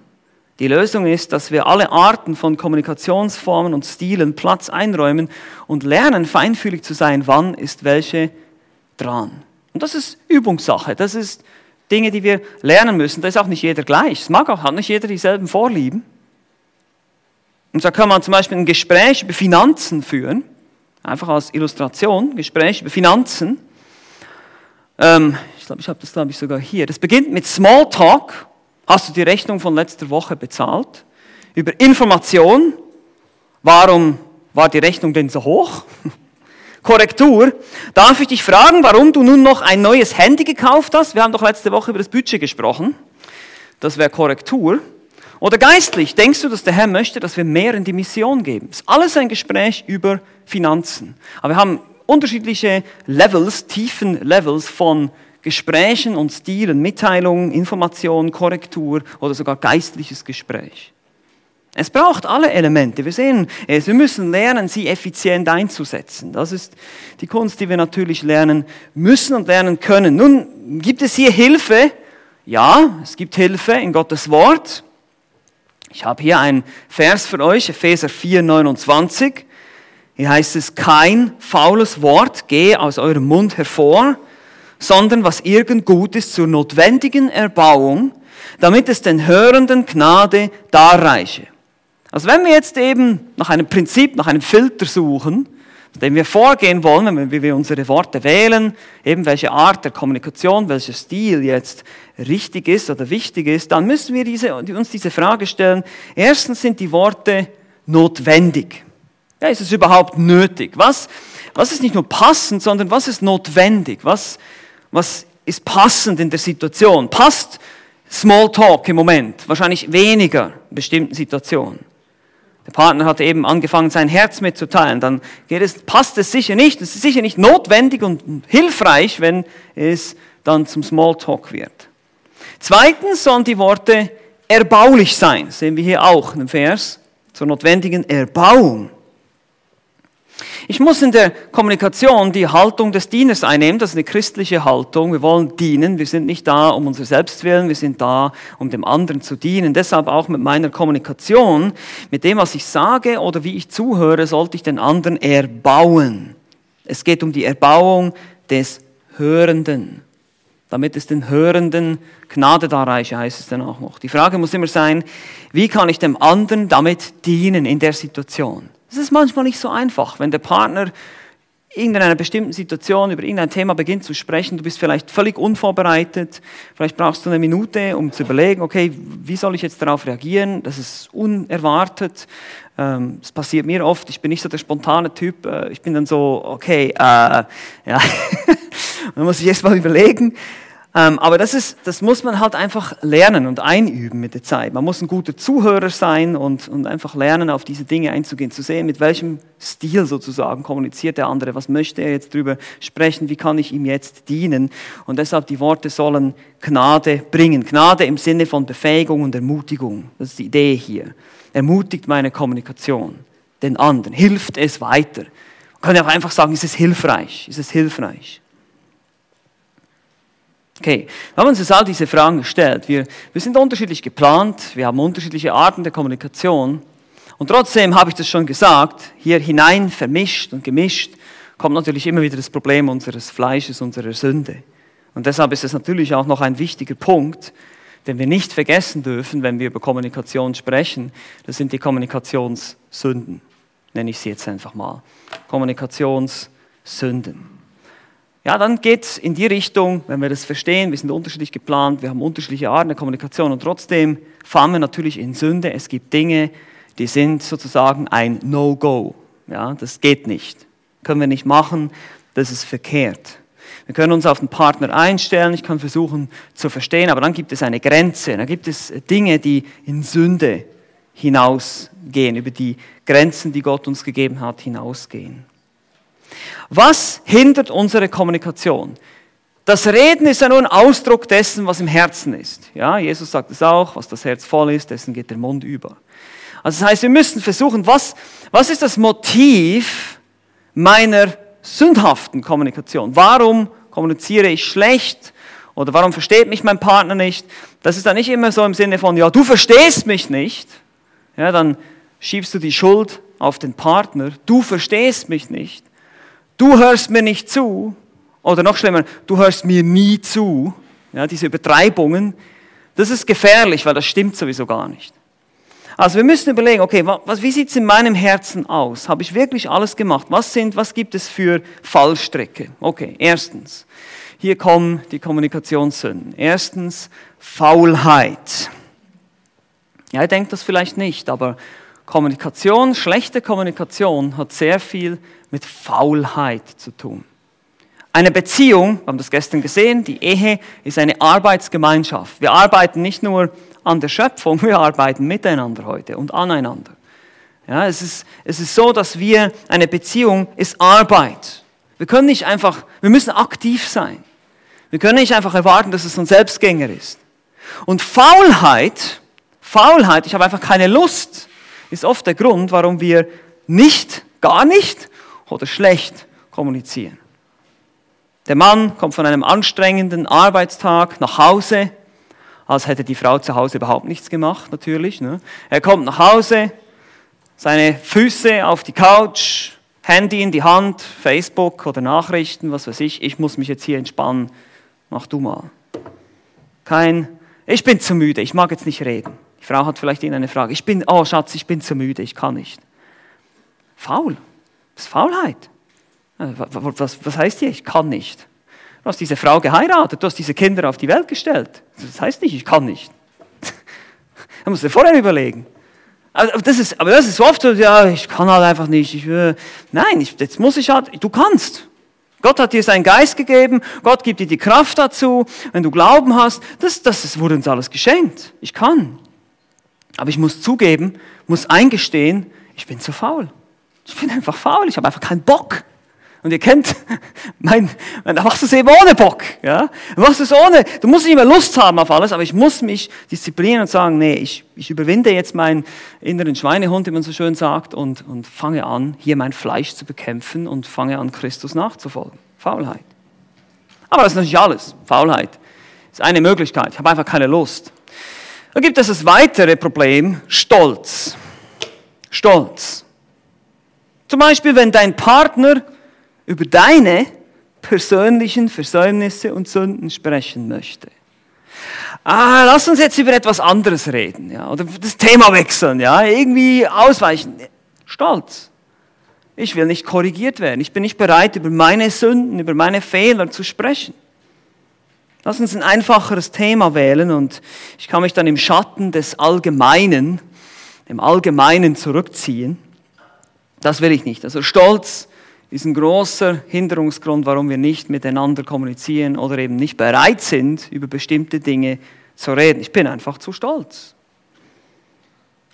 Die Lösung ist, dass wir alle Arten von Kommunikationsformen und Stilen Platz einräumen und lernen, feinfühlig zu sein, wann ist welche dran. Und das ist Übungssache, das ist Dinge, die wir lernen müssen. Da ist auch nicht jeder gleich. Es mag auch, hat nicht jeder dieselben Vorlieben. Und da kann man zum Beispiel ein Gespräch über Finanzen führen, einfach als Illustration, Gespräch über Finanzen. Ähm, ich glaube, ich habe das, glaube ich, sogar hier. Das beginnt mit Smalltalk. Hast du die Rechnung von letzter Woche bezahlt? Über Information. Warum war die Rechnung denn so hoch? Korrektur. Darf ich dich fragen, warum du nun noch ein neues Handy gekauft hast? Wir haben doch letzte Woche über das Budget gesprochen. Das wäre Korrektur. Oder geistlich, denkst du, dass der Herr möchte, dass wir mehr in die Mission geben? Das ist alles ein Gespräch über Finanzen. Aber wir haben unterschiedliche Levels, tiefen Levels von Gesprächen und Stilen, Mitteilung, Information, Korrektur oder sogar geistliches Gespräch. Es braucht alle Elemente. Wir sehen es. Wir müssen lernen, sie effizient einzusetzen. Das ist die Kunst, die wir natürlich lernen müssen und lernen können. Nun, gibt es hier Hilfe? Ja, es gibt Hilfe in Gottes Wort. Ich habe hier einen Vers für euch, Epheser 4, 29. Hier heißt es, kein faules Wort gehe aus eurem Mund hervor, sondern was irgend gut ist zur notwendigen Erbauung, damit es den Hörenden Gnade darreiche. Also wenn wir jetzt eben nach einem Prinzip, nach einem Filter suchen, dem wir vorgehen wollen, wenn wir unsere Worte wählen, eben welche Art der Kommunikation, welcher Stil jetzt richtig ist oder wichtig ist, dann müssen wir diese, uns diese Frage stellen. Erstens sind die Worte notwendig. Ja, ist es überhaupt nötig? Was, was ist nicht nur passend, sondern was ist notwendig? Was, was ist passend in der Situation? Passt Smalltalk im Moment? Wahrscheinlich weniger in bestimmten Situationen. Der Partner hat eben angefangen, sein Herz mitzuteilen. Dann geht es, passt es sicher nicht. Es ist sicher nicht notwendig und hilfreich, wenn es dann zum Smalltalk wird. Zweitens sollen die Worte erbaulich sein. Das sehen wir hier auch in dem Vers zur notwendigen Erbauung. Ich muss in der Kommunikation die Haltung des Dieners einnehmen. Das ist eine christliche Haltung. Wir wollen dienen. Wir sind nicht da, um unser Selbst willen. Wir sind da, um dem anderen zu dienen. Deshalb auch mit meiner Kommunikation, mit dem, was ich sage oder wie ich zuhöre, sollte ich den anderen erbauen. Es geht um die Erbauung des Hörenden. Damit es den Hörenden Gnade darreiche, heißt es dann auch noch. Die Frage muss immer sein, wie kann ich dem anderen damit dienen in der Situation? Das ist manchmal nicht so einfach, wenn der Partner in einer bestimmten Situation über irgendein Thema beginnt zu sprechen, du bist vielleicht völlig unvorbereitet, vielleicht brauchst du eine Minute, um zu überlegen, okay, wie soll ich jetzt darauf reagieren? Das ist unerwartet. Ähm, das passiert mir oft. Ich bin nicht so der spontane Typ. Äh, ich bin dann so, okay, äh, ja, dann muss ich erst mal überlegen. Ähm, aber das, ist, das muss man halt einfach lernen und einüben mit der Zeit. Man muss ein guter Zuhörer sein und, und einfach lernen, auf diese Dinge einzugehen, zu sehen, mit welchem Stil sozusagen kommuniziert der andere, was möchte er jetzt drüber sprechen, wie kann ich ihm jetzt dienen. Und deshalb die Worte sollen Gnade bringen. Gnade im Sinne von Befähigung und Ermutigung. Das ist die Idee hier. Ermutigt meine Kommunikation den anderen, hilft es weiter. Man kann ja auch einfach sagen, ist es hilfreich, ist es hilfreich. Okay, wir haben uns jetzt all diese Fragen gestellt. Wir, wir sind unterschiedlich geplant, wir haben unterschiedliche Arten der Kommunikation. Und trotzdem habe ich das schon gesagt, hier hinein vermischt und gemischt, kommt natürlich immer wieder das Problem unseres Fleisches, unserer Sünde. Und deshalb ist es natürlich auch noch ein wichtiger Punkt, den wir nicht vergessen dürfen, wenn wir über Kommunikation sprechen. Das sind die Kommunikationssünden, nenne ich sie jetzt einfach mal. Kommunikationssünden ja, dann geht es in die Richtung, wenn wir das verstehen, wir sind unterschiedlich geplant, wir haben unterschiedliche Arten der Kommunikation und trotzdem fahren wir natürlich in Sünde. Es gibt Dinge, die sind sozusagen ein No-Go. Ja, das geht nicht. Können wir nicht machen, das ist verkehrt. Wir können uns auf den Partner einstellen, ich kann versuchen zu verstehen, aber dann gibt es eine Grenze, dann gibt es Dinge, die in Sünde hinausgehen, über die Grenzen, die Gott uns gegeben hat, hinausgehen. Was hindert unsere Kommunikation? Das Reden ist ja nur ein Ausdruck dessen, was im Herzen ist. Ja, Jesus sagt es auch, was das Herz voll ist, dessen geht der Mund über. Also das heißt, wir müssen versuchen, was, was ist das Motiv meiner sündhaften Kommunikation? Warum kommuniziere ich schlecht? Oder warum versteht mich mein Partner nicht? Das ist dann nicht immer so im Sinne von, ja, du verstehst mich nicht. Ja, dann schiebst du die Schuld auf den Partner. Du verstehst mich nicht du hörst mir nicht zu, oder noch schlimmer, du hörst mir nie zu, ja, diese Übertreibungen, das ist gefährlich, weil das stimmt sowieso gar nicht. Also wir müssen überlegen, okay, was, wie sieht es in meinem Herzen aus? Habe ich wirklich alles gemacht? Was, sind, was gibt es für Fallstrecke? Okay, erstens, hier kommen die Kommunikationssünden. Erstens, Faulheit. Ja, ihr denkt das vielleicht nicht, aber Kommunikation, schlechte Kommunikation hat sehr viel mit Faulheit zu tun. Eine Beziehung, wir haben das gestern gesehen, die Ehe ist eine Arbeitsgemeinschaft. Wir arbeiten nicht nur an der Schöpfung, wir arbeiten miteinander heute und aneinander. Ja, es, ist, es ist so, dass wir, eine Beziehung ist Arbeit. Wir können nicht einfach, wir müssen aktiv sein. Wir können nicht einfach erwarten, dass es ein Selbstgänger ist. Und Faulheit, Faulheit, ich habe einfach keine Lust, ist oft der Grund, warum wir nicht, gar nicht oder schlecht kommunizieren. Der Mann kommt von einem anstrengenden Arbeitstag nach Hause, als hätte die Frau zu Hause überhaupt nichts gemacht, natürlich. Ne? Er kommt nach Hause, seine Füße auf die Couch, Handy in die Hand, Facebook oder Nachrichten, was weiß ich. Ich muss mich jetzt hier entspannen. Mach du mal. Kein, ich bin zu müde, ich mag jetzt nicht reden. Die Frau hat vielleicht Ihnen eine Frage. Ich bin, oh Schatz, ich bin zu müde, ich kann nicht. Faul. Das ist Faulheit. Äh, was, was heißt hier? Ich kann nicht. Du hast diese Frau geheiratet, du hast diese Kinder auf die Welt gestellt. Das heißt nicht, ich kann nicht. Da musst du dir vorher überlegen. Aber das ist, aber das ist oft so, ja, ich kann halt einfach nicht. Ich, nein, ich, jetzt muss ich halt, du kannst. Gott hat dir seinen Geist gegeben, Gott gibt dir die Kraft dazu, wenn du Glauben hast, das, das wurde uns alles geschenkt. Ich kann. Aber ich muss zugeben, muss eingestehen, ich bin zu faul. Ich bin einfach faul, ich habe einfach keinen Bock. Und ihr kennt, mein, da machst du es eben ohne Bock. Ja? Du machst es ohne, du musst nicht mehr Lust haben auf alles, aber ich muss mich disziplinieren und sagen, nee, ich, ich überwinde jetzt meinen inneren Schweinehund, wie man so schön sagt, und, und fange an, hier mein Fleisch zu bekämpfen und fange an, Christus nachzufolgen. Faulheit. Aber das ist natürlich alles. Faulheit ist eine Möglichkeit. Ich habe einfach keine Lust. Dann gibt es das weitere Problem, Stolz. Stolz. Zum Beispiel, wenn dein Partner über deine persönlichen Versäumnisse und Sünden sprechen möchte. Ah, lass uns jetzt über etwas anderes reden, ja, oder das Thema wechseln, ja, irgendwie ausweichen. Stolz. Ich will nicht korrigiert werden. Ich bin nicht bereit, über meine Sünden, über meine Fehler zu sprechen. Lass uns ein einfacheres Thema wählen und ich kann mich dann im Schatten des Allgemeinen, dem Allgemeinen zurückziehen. Das will ich nicht. Also Stolz ist ein großer Hinderungsgrund, warum wir nicht miteinander kommunizieren oder eben nicht bereit sind, über bestimmte Dinge zu reden. Ich bin einfach zu stolz.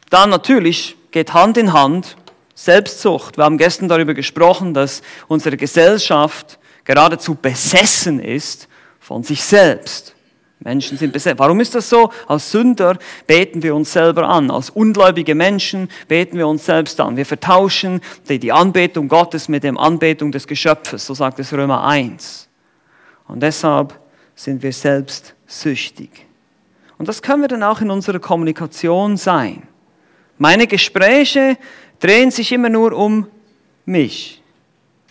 Dann natürlich geht Hand in Hand Selbstsucht. Wir haben gestern darüber gesprochen, dass unsere Gesellschaft geradezu besessen ist von sich selbst. Menschen sind besetzt. Warum ist das so? Als Sünder beten wir uns selber an. Als ungläubige Menschen beten wir uns selbst an. Wir vertauschen die Anbetung Gottes mit der Anbetung des Geschöpfes. So sagt es Römer 1. Und deshalb sind wir selbst süchtig. Und das können wir dann auch in unserer Kommunikation sein. Meine Gespräche drehen sich immer nur um mich,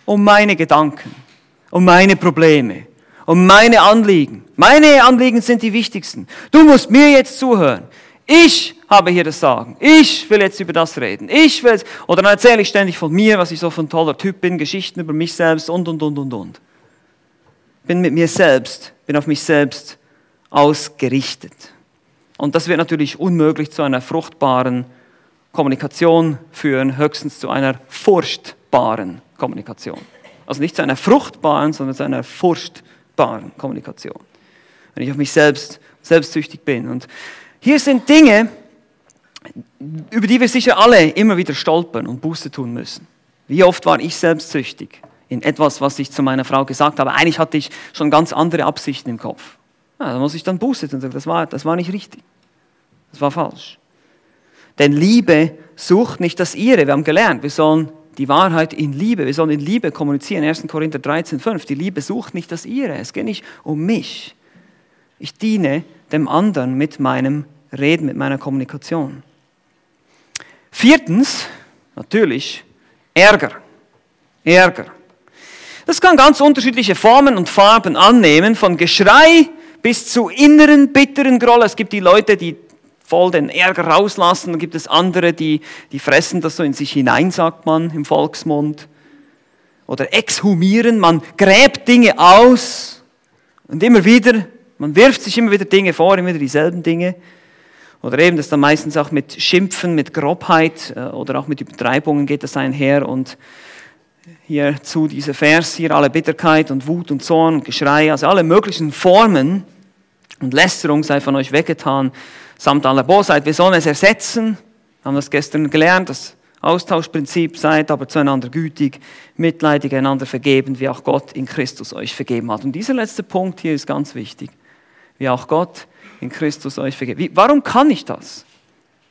um meine Gedanken, um meine Probleme, um meine Anliegen. Meine Anliegen sind die wichtigsten. Du musst mir jetzt zuhören. Ich habe hier das Sagen. Ich will jetzt über das reden. Ich will, oder dann erzähle ich ständig von mir, was ich so für ein toller Typ bin, Geschichten über mich selbst und, und, und, und, und. Bin mit mir selbst, bin auf mich selbst ausgerichtet. Und das wird natürlich unmöglich zu einer fruchtbaren Kommunikation führen, höchstens zu einer furchtbaren Kommunikation. Also nicht zu einer fruchtbaren, sondern zu einer furchtbaren fruchtbaren Kommunikation. Wenn ich auf mich selbst selbstsüchtig bin. Und hier sind Dinge, über die wir sicher alle immer wieder stolpern und Buße tun müssen. Wie oft war ich selbstsüchtig in etwas, was ich zu meiner Frau gesagt habe. Eigentlich hatte ich schon ganz andere Absichten im Kopf. Ja, da muss ich dann Buße tun und sagen, das war, das war nicht richtig. Das war falsch. Denn Liebe sucht nicht das ihre. Wir haben gelernt, wir sollen die Wahrheit in Liebe. Wir sollen in Liebe kommunizieren. 1. Korinther 13, 5. Die Liebe sucht nicht das ihre. Es geht nicht um mich. Ich diene dem anderen mit meinem Reden, mit meiner Kommunikation. Viertens, natürlich, Ärger. Ärger. Das kann ganz unterschiedliche Formen und Farben annehmen, von Geschrei bis zu inneren, bitteren Groll. Es gibt die Leute, die voll den Ärger rauslassen. Dann gibt es andere, die, die fressen das so in sich hinein, sagt man im Volksmund. Oder exhumieren, man gräbt Dinge aus und immer wieder, man wirft sich immer wieder Dinge vor, immer wieder dieselben Dinge. Oder eben, das dann meistens auch mit Schimpfen, mit Grobheit äh, oder auch mit Übertreibungen geht das einher. Und hierzu dieser Vers, hier alle Bitterkeit und Wut und Zorn und Geschrei, also alle möglichen Formen und Lästerung sei von euch weggetan samt aller Bosheit. Wir sollen es ersetzen. Wir haben das gestern gelernt, das Austauschprinzip. Seid aber zueinander gütig, mitleidig, einander vergeben, wie auch Gott in Christus euch vergeben hat. Und dieser letzte Punkt hier ist ganz wichtig. Wie auch Gott in Christus euch vergeben. Wie, warum kann ich das?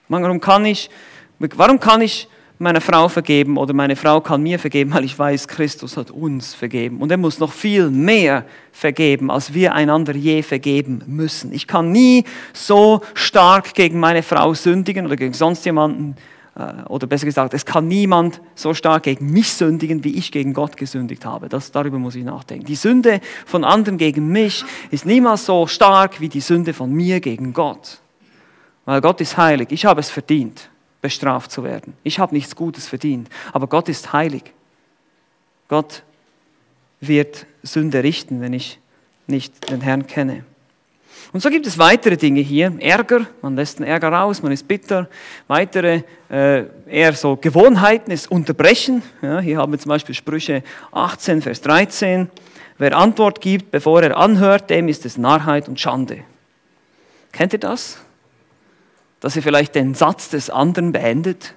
Warum kann ich, warum kann ich meiner Frau vergeben oder meine Frau kann mir vergeben, weil ich weiß, Christus hat uns vergeben. Und er muss noch viel mehr vergeben, als wir einander je vergeben müssen. Ich kann nie so stark gegen meine Frau sündigen oder gegen sonst jemanden, äh, oder besser gesagt, es kann niemand so stark gegen mich sündigen, wie ich gegen Gott gesündigt habe. Das, darüber muss ich nachdenken. Die Sünde von anderen gegen mich ist niemals so stark wie die Sünde von mir gegen Gott. Weil Gott ist heilig. Ich habe es verdient bestraft zu werden. Ich habe nichts Gutes verdient, aber Gott ist heilig. Gott wird Sünde richten, wenn ich nicht den Herrn kenne. Und so gibt es weitere Dinge hier. Ärger, man lässt den Ärger raus, man ist bitter. Weitere, äh, eher so Gewohnheiten ist Unterbrechen. Ja, hier haben wir zum Beispiel Sprüche 18, Vers 13. Wer Antwort gibt, bevor er anhört, dem ist es Narrheit und Schande. Kennt ihr das? Dass ihr vielleicht den Satz des anderen beendet.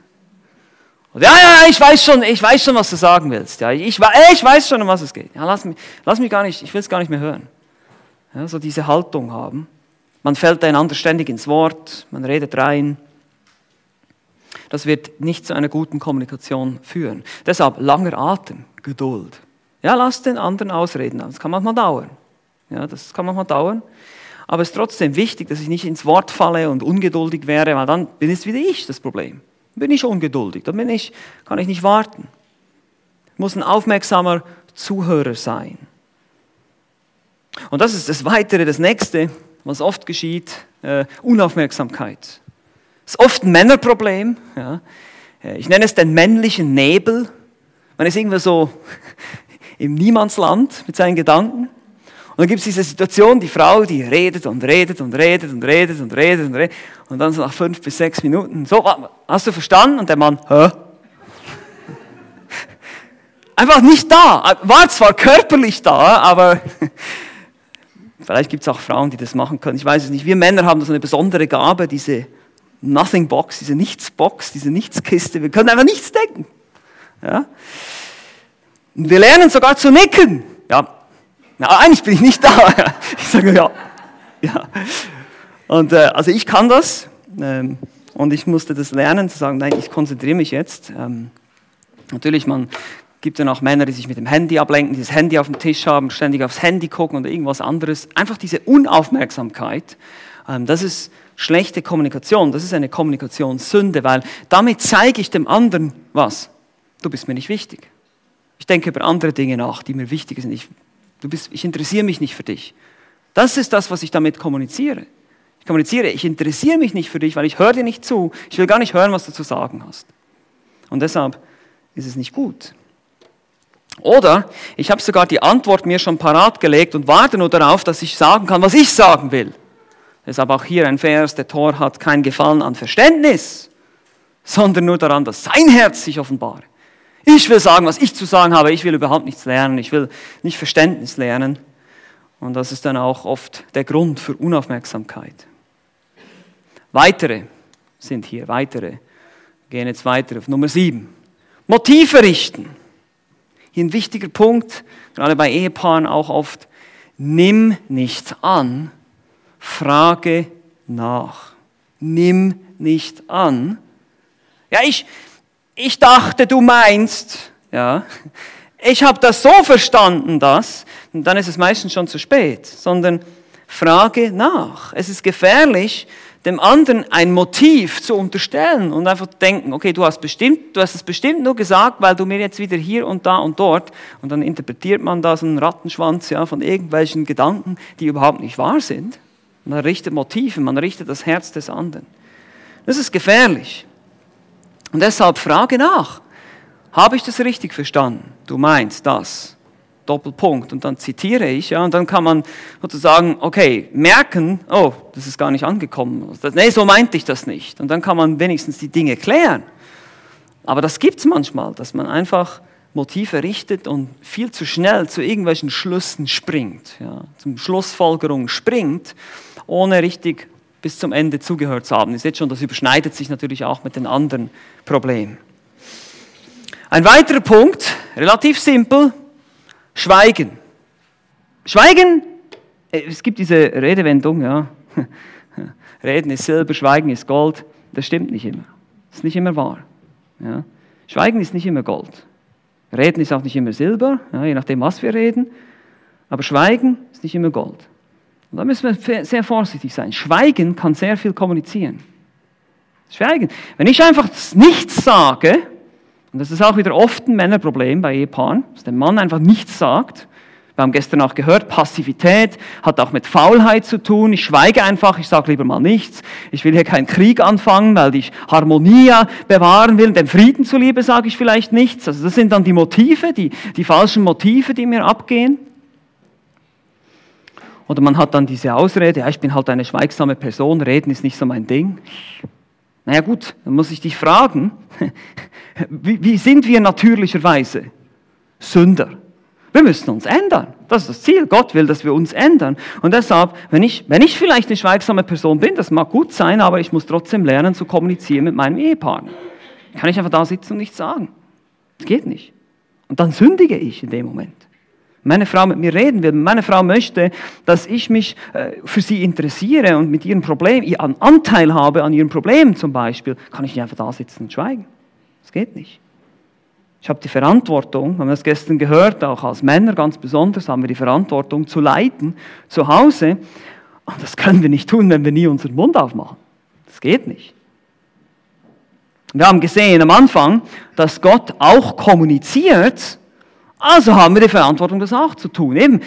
Und, ja, ja, ich weiß schon, ich weiß schon, was du sagen willst. Ja, ich, ich weiß schon, um was es geht. Ja, lass, mich, lass mich gar nicht, ich will es gar nicht mehr hören. Ja, so diese Haltung haben. Man fällt einander ständig ins Wort, man redet rein. Das wird nicht zu einer guten Kommunikation führen. Deshalb langer Atem, Geduld. Ja, lass den anderen ausreden. Das kann manchmal dauern. Ja, das kann manchmal dauern. Aber es ist trotzdem wichtig, dass ich nicht ins Wort falle und ungeduldig wäre, weil dann bin es wieder ich das Problem. Dann bin ich ungeduldig, dann bin ich, kann ich nicht warten. Ich muss ein aufmerksamer Zuhörer sein. Und das ist das Weitere, das Nächste, was oft geschieht, äh, Unaufmerksamkeit. Das ist oft ein Männerproblem. Ja. Äh, ich nenne es den männlichen Nebel. Man ist irgendwie so im Niemandsland mit seinen Gedanken. Dann gibt es diese Situation, die Frau, die redet und redet und redet und redet und redet und redet. Und dann so nach fünf bis sechs Minuten, so, hast du verstanden? Und der Mann, hä? Einfach nicht da. War zwar körperlich da, aber vielleicht gibt es auch Frauen, die das machen können. Ich weiß es nicht. Wir Männer haben so eine besondere Gabe, diese Nothing Box, diese Nichts-Box, diese Nichtskiste. Wir können einfach nichts denken. Ja? Und wir lernen sogar zu nicken. Ja, na, eigentlich bin ich nicht da. Ich sage ja. ja. Und äh, also ich kann das. Ähm, und ich musste das lernen, zu sagen, nein, ich konzentriere mich jetzt. Ähm, natürlich, man gibt dann auch Männer, die sich mit dem Handy ablenken, die das Handy auf dem Tisch haben, ständig aufs Handy gucken oder irgendwas anderes. Einfach diese Unaufmerksamkeit, ähm, das ist schlechte Kommunikation, das ist eine Kommunikationssünde, weil damit zeige ich dem anderen was. Du bist mir nicht wichtig. Ich denke über andere Dinge nach, die mir wichtig sind. Ich, du bist, ich interessiere mich nicht für dich. Das ist das, was ich damit kommuniziere. Ich kommuniziere, ich interessiere mich nicht für dich, weil ich höre dir nicht zu. Ich will gar nicht hören, was du zu sagen hast. Und deshalb ist es nicht gut. Oder ich habe sogar die Antwort mir schon parat gelegt und warte nur darauf, dass ich sagen kann, was ich sagen will. Deshalb auch hier ein Vers, der Tor hat kein Gefallen an Verständnis, sondern nur daran, dass sein Herz sich offenbare. Ich will sagen, was ich zu sagen habe. Ich will überhaupt nichts lernen. Ich will nicht Verständnis lernen. Und das ist dann auch oft der Grund für Unaufmerksamkeit. Weitere sind hier, weitere. Wir gehen jetzt weiter auf Nummer sieben. Motive richten. Hier ein wichtiger Punkt, gerade bei Ehepaaren auch oft. Nimm nicht an, frage nach. Nimm nicht an. Ja, ich, ich dachte, du meinst, ja, ich habe das so verstanden, das, und dann ist es meistens schon zu spät, sondern frage nach. Es ist gefährlich, dem anderen ein Motiv zu unterstellen und einfach denken, okay, du hast bestimmt, du hast es bestimmt nur gesagt, weil du mir jetzt wieder hier und da und dort und dann interpretiert man da so einen Rattenschwanz ja, von irgendwelchen Gedanken, die überhaupt nicht wahr sind. Man richtet Motive, man richtet das Herz des anderen. Das ist gefährlich. Und deshalb frage nach. Habe ich das richtig verstanden? Du meinst das. Doppelpunkt. Und dann zitiere ich, ja, und dann kann man sozusagen, okay, merken, oh, das ist gar nicht angekommen. Nee, so meinte ich das nicht. Und dann kann man wenigstens die Dinge klären. Aber das gibt es manchmal, dass man einfach Motive richtet und viel zu schnell zu irgendwelchen Schlüssen springt, ja, zum Schlussfolgerungen springt, ohne richtig bis zum Ende zugehört zu haben. Ihr seht schon, das überschneidet sich natürlich auch mit den anderen Problemen. Ein weiterer Punkt, relativ simpel, Schweigen. Schweigen, äh, es gibt diese Redewendung, ja. Reden ist Silber, Schweigen ist Gold. Das stimmt nicht immer. Das ist nicht immer wahr. Ja. Schweigen ist nicht immer Gold. Reden ist auch nicht immer Silber, ja, je nachdem, was wir reden. Aber Schweigen ist nicht immer Gold. Und da müssen wir sehr vorsichtig sein. Schweigen kann sehr viel kommunizieren. Schweigen. Wenn ich einfach nichts sage, und das ist auch wieder oft ein Männerproblem bei Ehepaaren, dass der Mann einfach nichts sagt. Wir haben gestern auch gehört, Passivität hat auch mit Faulheit zu tun. Ich schweige einfach, ich sage lieber mal nichts. Ich will hier keinen Krieg anfangen, weil ich Harmonie bewahren will. Dem Frieden zuliebe sage ich vielleicht nichts. Also das sind dann die Motive, die, die falschen Motive, die mir abgehen. Oder man hat dann diese Ausrede, ja, ich bin halt eine schweigsame Person, reden ist nicht so mein Ding. Naja gut, dann muss ich dich fragen, wie, wie sind wir natürlicherweise? Sünder. Wir müssen uns ändern. Das ist das Ziel. Gott will, dass wir uns ändern. Und deshalb, wenn ich, wenn ich vielleicht eine schweigsame Person bin, das mag gut sein, aber ich muss trotzdem lernen zu kommunizieren mit meinem Ehepartner. Kann ich einfach da sitzen und nichts sagen. Das geht nicht. Und dann sündige ich in dem Moment meine Frau mit mir reden will, meine Frau möchte, dass ich mich äh, für sie interessiere und mit ihrem Problem, ihren Anteil habe an ihrem Problem zum Beispiel, kann ich nicht einfach da sitzen und schweigen. Das geht nicht. Ich habe die Verantwortung, haben wir das gestern gehört, auch als Männer ganz besonders, haben wir die Verantwortung zu leiten zu Hause. Und das können wir nicht tun, wenn wir nie unseren Mund aufmachen. Das geht nicht. Wir haben gesehen am Anfang, dass Gott auch kommuniziert, also haben wir die Verantwortung, das auch zu tun. Eben,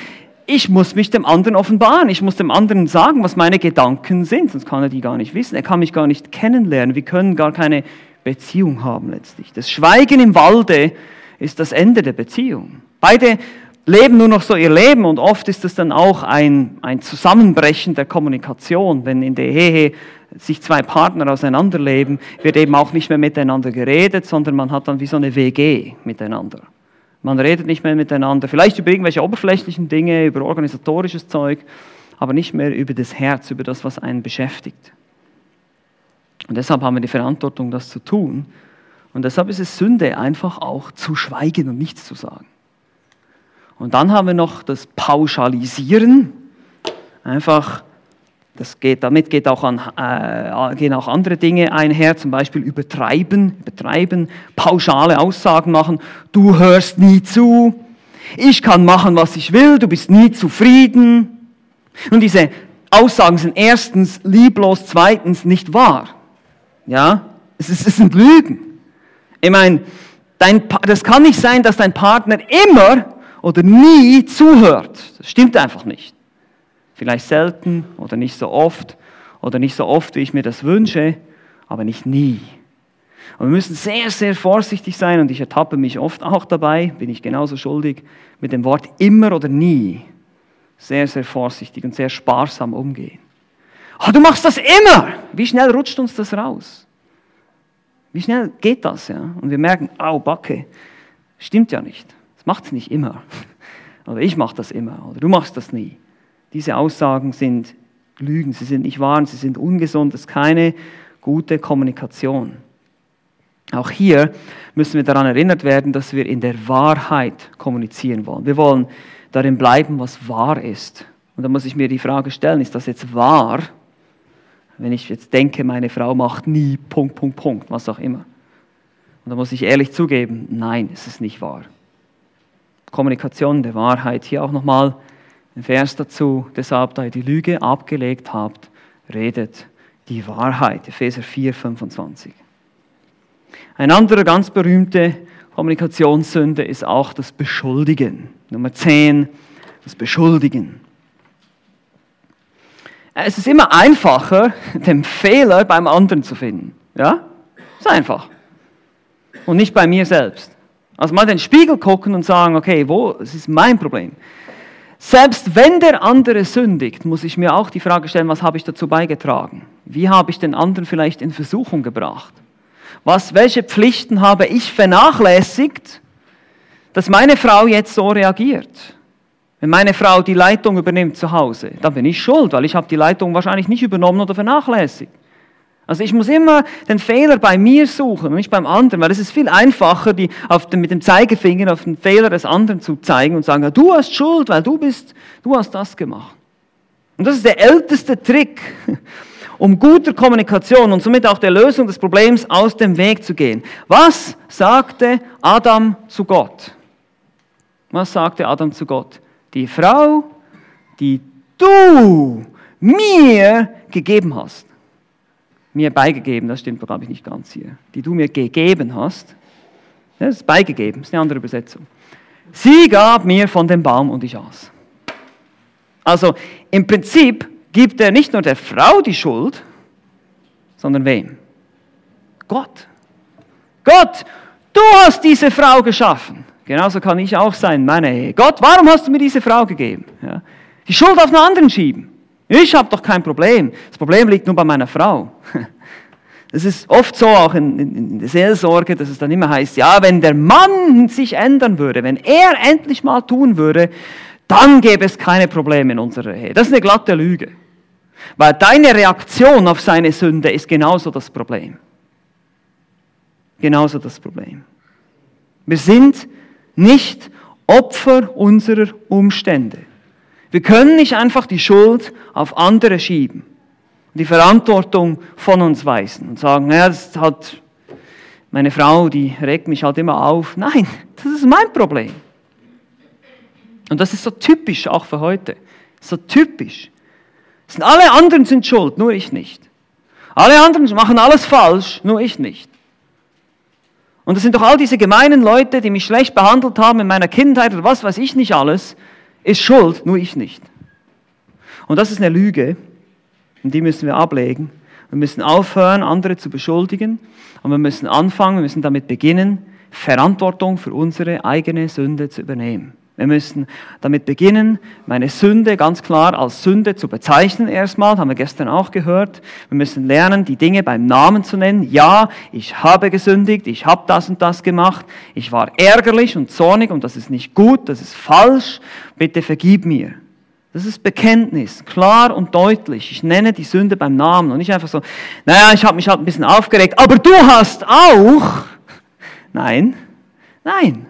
ich muss mich dem anderen offenbaren. Ich muss dem anderen sagen, was meine Gedanken sind, sonst kann er die gar nicht wissen. Er kann mich gar nicht kennenlernen. Wir können gar keine Beziehung haben letztlich. Das Schweigen im Walde ist das Ende der Beziehung. Beide leben nur noch so ihr Leben und oft ist es dann auch ein, ein Zusammenbrechen der Kommunikation, wenn in der Ehe sich zwei Partner auseinanderleben, wird eben auch nicht mehr miteinander geredet, sondern man hat dann wie so eine WG miteinander. Man redet nicht mehr miteinander, vielleicht über irgendwelche oberflächlichen Dinge, über organisatorisches Zeug, aber nicht mehr über das Herz, über das, was einen beschäftigt. Und deshalb haben wir die Verantwortung, das zu tun. Und deshalb ist es Sünde, einfach auch zu schweigen und nichts zu sagen. Und dann haben wir noch das Pauschalisieren. Einfach, das geht, damit geht auch an, äh, gehen auch andere Dinge einher, zum Beispiel übertreiben, übertreiben, pauschale Aussagen machen. Du hörst nie zu. Ich kann machen, was ich will. Du bist nie zufrieden. Und diese Aussagen sind erstens lieblos, zweitens nicht wahr. Ja, es, ist, es sind Lügen. Ich meine, dein, das kann nicht sein, dass dein Partner immer oder nie zuhört. Das stimmt einfach nicht. Vielleicht selten oder nicht so oft oder nicht so oft, wie ich mir das wünsche, aber nicht nie. Und wir müssen sehr, sehr vorsichtig sein und ich ertappe mich oft auch dabei, bin ich genauso schuldig, mit dem Wort immer oder nie sehr, sehr vorsichtig und sehr sparsam umgehen. Oh, du machst das immer! Wie schnell rutscht uns das raus? Wie schnell geht das? Ja? Und wir merken, au, Backe, stimmt ja nicht. Das macht es nicht immer. Oder ich mache das immer. Oder du machst das nie. Diese Aussagen sind Lügen, sie sind nicht wahr, sie sind ungesund, es ist keine gute Kommunikation. Auch hier müssen wir daran erinnert werden, dass wir in der Wahrheit kommunizieren wollen. Wir wollen darin bleiben, was wahr ist. Und da muss ich mir die Frage stellen, ist das jetzt wahr? Wenn ich jetzt denke, meine Frau macht nie Punkt, Punkt, Punkt, was auch immer. Und da muss ich ehrlich zugeben, nein, es ist nicht wahr. Kommunikation der Wahrheit. Hier auch nochmal ein Vers dazu. Deshalb, da ihr die Lüge abgelegt habt, redet die Wahrheit. Epheser 4, 25. Ein anderer ganz berühmte Kommunikationssünde ist auch das Beschuldigen. Nummer 10, das Beschuldigen. Es ist immer einfacher, den Fehler beim anderen zu finden. Ja? Ist einfach. Und nicht bei mir selbst. Also mal den Spiegel gucken und sagen, okay, wo, es ist mein Problem. Selbst wenn der andere sündigt, muss ich mir auch die Frage stellen, was habe ich dazu beigetragen? Wie habe ich den anderen vielleicht in Versuchung gebracht? Was, welche Pflichten habe ich vernachlässigt, dass meine Frau jetzt so reagiert? Wenn meine Frau die Leitung übernimmt zu Hause, dann bin ich schuld, weil ich habe die Leitung wahrscheinlich nicht übernommen oder vernachlässigt. Also ich muss immer den Fehler bei mir suchen und nicht beim anderen, weil es ist viel einfacher, die den, mit dem Zeigefinger auf den Fehler des anderen zu zeigen und sagen, du hast Schuld, weil du bist, du hast das gemacht. Und das ist der älteste Trick, um guter Kommunikation und somit auch der Lösung des Problems aus dem Weg zu gehen. Was sagte Adam zu Gott? Was sagte Adam zu Gott? die Frau, die du mir gegeben hast. Mir beigegeben, das stimmt, glaube ich, nicht ganz hier. Die du mir gegeben hast. Das ist beigegeben, das ist eine andere Übersetzung. Sie gab mir von dem Baum und ich aß. Also im Prinzip gibt er nicht nur der Frau die Schuld, sondern wem? Gott. Gott, du hast diese Frau geschaffen. Genauso kann ich auch sein, meine Ehe. Gott, warum hast du mir diese Frau gegeben? Ja. Die Schuld auf einen anderen schieben. Ich habe doch kein Problem. Das Problem liegt nur bei meiner Frau. Es ist oft so, auch in, in, in, der Seelsorge, dass es dann immer heißt, ja, wenn der Mann sich ändern würde, wenn er endlich mal tun würde, dann gäbe es keine Probleme in unserer Ehe. Das ist eine glatte Lüge. Weil deine Reaktion auf seine Sünde ist genauso das Problem. Genauso das Problem. Wir sind nicht Opfer unserer Umstände. Wir können nicht einfach die Schuld auf andere schieben, die Verantwortung von uns weisen und sagen, naja, das halt meine Frau, die regt mich halt immer auf. Nein, das ist mein Problem. Und das ist so typisch auch für heute. So typisch. Sind alle anderen sind schuld, nur ich nicht. Alle anderen machen alles falsch, nur ich nicht. Und das sind doch all diese gemeinen Leute, die mich schlecht behandelt haben in meiner Kindheit oder was weiß ich nicht alles, ist schuld, nur ich nicht. Und das ist eine Lüge und die müssen wir ablegen. Wir müssen aufhören, andere zu beschuldigen und wir müssen anfangen, wir müssen damit beginnen, Verantwortung für unsere eigene Sünde zu übernehmen. Wir müssen damit beginnen, meine Sünde ganz klar als Sünde zu bezeichnen erstmal, haben wir gestern auch gehört. Wir müssen lernen, die Dinge beim Namen zu nennen. Ja, ich habe gesündigt, ich habe das und das gemacht, ich war ärgerlich und zornig und das ist nicht gut, das ist falsch, bitte vergib mir. Das ist Bekenntnis, klar und deutlich. Ich nenne die Sünde beim Namen und nicht einfach so, naja, ich habe mich halt ein bisschen aufgeregt, aber du hast auch. Nein, nein.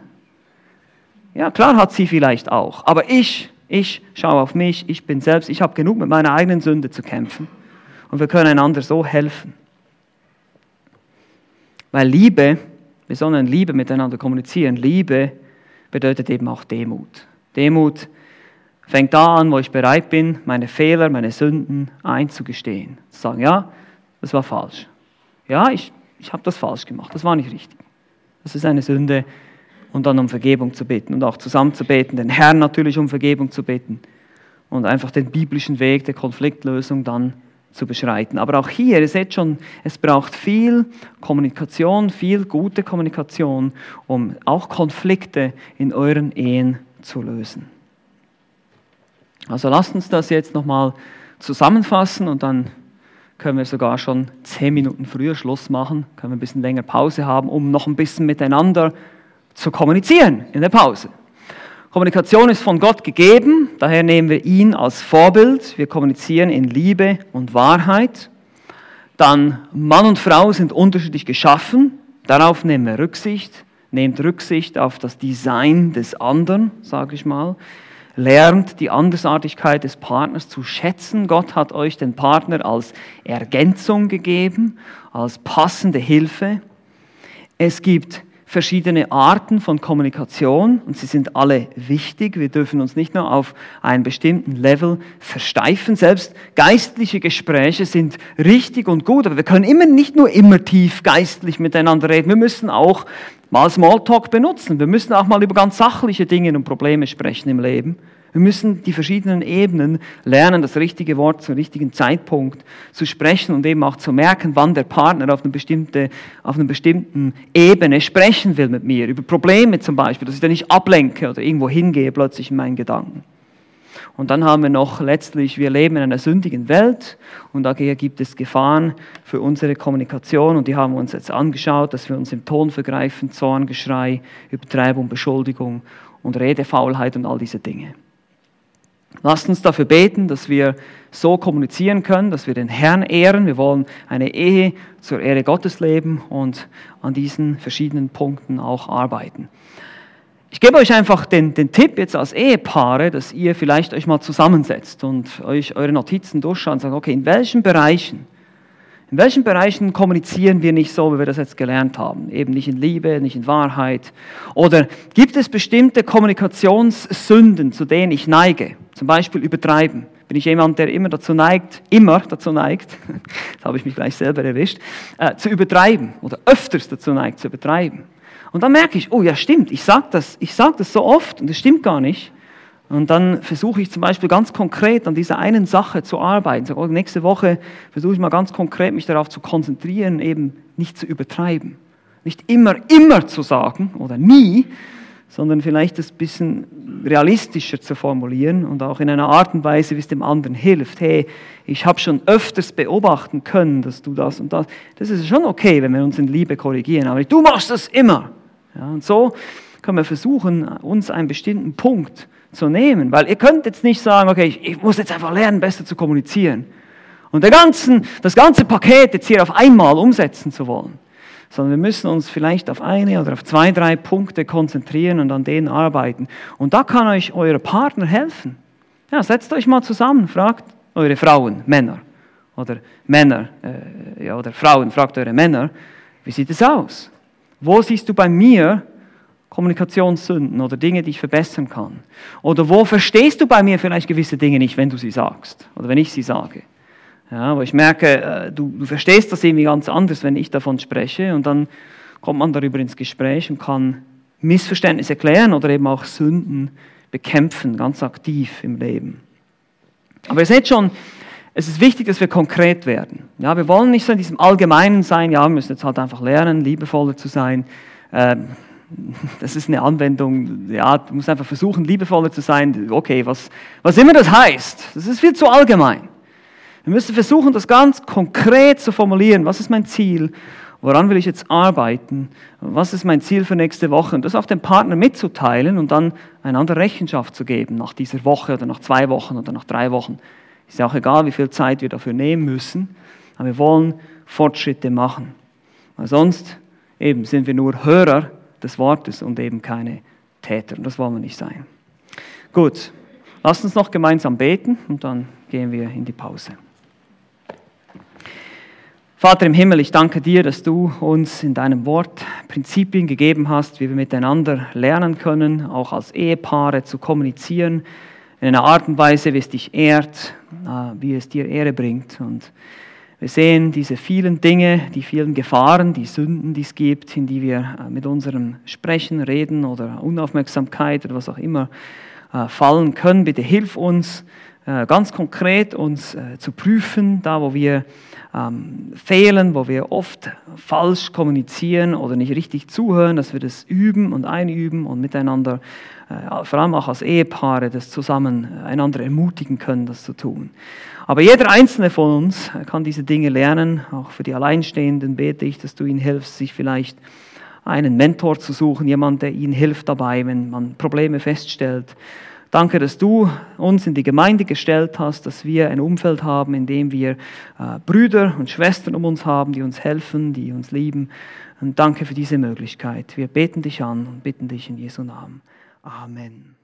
Ja, klar hat sie vielleicht auch, aber ich, ich schaue auf mich, ich bin selbst, ich habe genug mit meiner eigenen Sünde zu kämpfen und wir können einander so helfen. Weil Liebe, wir sollen Liebe miteinander kommunizieren. Liebe bedeutet eben auch Demut. Demut fängt da an, wo ich bereit bin, meine Fehler, meine Sünden einzugestehen. Zu sagen, ja, das war falsch. Ja, ich, ich habe das falsch gemacht, das war nicht richtig. Das ist eine Sünde, und dann um Vergebung zu beten und auch zusammen zu beten, den Herrn natürlich um Vergebung zu beten und einfach den biblischen Weg der Konfliktlösung dann zu beschreiten. Aber auch hier, ihr seht schon, es braucht viel Kommunikation, viel gute Kommunikation, um auch Konflikte in euren Ehen zu lösen. Also lasst uns das jetzt nochmal zusammenfassen und dann können wir sogar schon zehn Minuten früher Schluss machen, können wir ein bisschen länger Pause haben, um noch ein bisschen miteinander zu kommunizieren in der Pause. Kommunikation ist von Gott gegeben, daher nehmen wir ihn als Vorbild. Wir kommunizieren in Liebe und Wahrheit. Dann Mann und Frau sind unterschiedlich geschaffen, darauf nehmen wir Rücksicht. Nehmt Rücksicht auf das Design des anderen, sage ich mal. Lernt die Andersartigkeit des Partners zu schätzen. Gott hat euch den Partner als Ergänzung gegeben, als passende Hilfe. Es gibt verschiedene Arten von Kommunikation und sie sind alle wichtig. Wir dürfen uns nicht nur auf einen bestimmten Level versteifen. Selbst geistliche Gespräche sind richtig und gut, aber wir können immer nicht nur immer tief geistlich miteinander reden. Wir müssen auch mal Smalltalk benutzen. Wir müssen auch mal über ganz sachliche Dinge und Probleme sprechen im Leben. Wir müssen die verschiedenen Ebenen lernen, das richtige Wort zum richtigen Zeitpunkt zu sprechen und eben auch zu merken, wann der Partner auf, eine bestimmte, auf einer bestimmten Ebene sprechen will mit mir. Über Probleme zum Beispiel, dass ich da nicht ablenke oder irgendwo hingehe plötzlich in meinen Gedanken. Und dann haben wir noch letztlich, wir leben in einer sündigen Welt und daher gibt es Gefahren für unsere Kommunikation und die haben wir uns jetzt angeschaut, dass wir uns im Ton vergreifen, Zorngeschrei, Übertreibung, Beschuldigung und Redefaulheit und all diese Dinge. Lasst uns dafür beten, dass wir so kommunizieren können, dass wir den Herrn ehren. Wir wollen eine Ehe zur Ehre Gottes leben und an diesen verschiedenen Punkten auch arbeiten. Ich gebe euch einfach den, den Tipp jetzt als Ehepaare, dass ihr vielleicht euch mal zusammensetzt und euch eure Notizen durchschaut und sagt, okay, in welchen Bereichen in welchen Bereichen kommunizieren wir nicht so, wie wir das jetzt gelernt haben? Eben nicht in Liebe, nicht in Wahrheit. Oder gibt es bestimmte Kommunikationssünden, zu denen ich neige? Zum Beispiel übertreiben. Bin ich jemand, der immer dazu neigt, immer dazu neigt, das habe ich mich gleich selber erwischt, äh, zu übertreiben oder öfters dazu neigt, zu übertreiben. Und dann merke ich, oh ja, stimmt, ich sage das, sag das so oft und es stimmt gar nicht. Und dann versuche ich zum Beispiel ganz konkret an dieser einen Sache zu arbeiten. Sage, oh, nächste Woche versuche ich mal ganz konkret mich darauf zu konzentrieren, eben nicht zu übertreiben. Nicht immer, immer zu sagen oder nie, sondern vielleicht das ein bisschen realistischer zu formulieren und auch in einer Art und Weise, wie es dem anderen hilft. Hey, ich habe schon öfters beobachten können, dass du das und das. Das ist schon okay, wenn wir uns in Liebe korrigieren, aber du machst das immer. Ja, und so können wir versuchen, uns einen bestimmten Punkt zu nehmen. Weil ihr könnt jetzt nicht sagen, okay, ich, ich muss jetzt einfach lernen, besser zu kommunizieren. Und ganzen, das ganze Paket jetzt hier auf einmal umsetzen zu wollen. Sondern wir müssen uns vielleicht auf eine oder auf zwei, drei Punkte konzentrieren und an denen arbeiten. Und da kann euch euer Partner helfen. Ja, setzt euch mal zusammen, fragt eure Frauen, Männer. Oder Männer, äh, ja, oder Frauen, fragt eure Männer, wie sieht es aus? Wo siehst du bei mir Kommunikationssünden oder Dinge, die ich verbessern kann? Oder wo verstehst du bei mir vielleicht gewisse Dinge nicht, wenn du sie sagst oder wenn ich sie sage? Ja, wo ich merke, äh, du, du verstehst das irgendwie ganz anders, wenn ich davon spreche und dann kommt man darüber ins Gespräch und kann Missverständnisse erklären oder eben auch Sünden bekämpfen, ganz aktiv im Leben. Aber ihr seht schon, es ist wichtig, dass wir konkret werden. Ja, wir wollen nicht so in diesem Allgemeinen sein, ja, wir müssen jetzt halt einfach lernen, liebevoller zu sein. Ähm, das ist eine Anwendung, ja, du musst einfach versuchen, liebevoller zu sein. Okay, was, was immer das heißt, das ist viel zu allgemein. Wir müssen versuchen, das ganz konkret zu formulieren. Was ist mein Ziel? Woran will ich jetzt arbeiten? Was ist mein Ziel für nächste Woche? Und das auch dem Partner mitzuteilen und dann einander Rechenschaft zu geben nach dieser Woche oder nach zwei Wochen oder nach drei Wochen. Ist ja auch egal, wie viel Zeit wir dafür nehmen müssen, aber wir wollen Fortschritte machen. Weil sonst eben sind wir nur Hörer des Wortes und eben keine Täter. Und das wollen wir nicht sein. Gut, lasst uns noch gemeinsam beten und dann gehen wir in die Pause. Vater im Himmel, ich danke dir, dass du uns in deinem Wort Prinzipien gegeben hast, wie wir miteinander lernen können, auch als Ehepaare zu kommunizieren, in einer Art und Weise, wie es dich ehrt, äh, wie es dir Ehre bringt. Und wir sehen diese vielen Dinge, die vielen Gefahren, die Sünden, die es gibt, in die wir äh, mit unserem Sprechen, Reden oder Unaufmerksamkeit oder was auch immer äh, fallen können. Bitte hilf uns, ganz konkret uns zu prüfen, da wo wir ähm, fehlen, wo wir oft falsch kommunizieren oder nicht richtig zuhören, dass wir das üben und einüben und miteinander, äh, vor allem auch als Ehepaare, das zusammen äh, einander ermutigen können, das zu tun. Aber jeder einzelne von uns kann diese Dinge lernen. Auch für die Alleinstehenden bete ich, dass du ihnen hilfst, sich vielleicht einen Mentor zu suchen, jemand, der ihnen hilft dabei, wenn man Probleme feststellt Danke, dass du uns in die Gemeinde gestellt hast, dass wir ein Umfeld haben, in dem wir äh, Brüder und Schwestern um uns haben, die uns helfen, die uns lieben. Und danke für diese Möglichkeit. Wir beten dich an und bitten dich in Jesu Namen. Amen.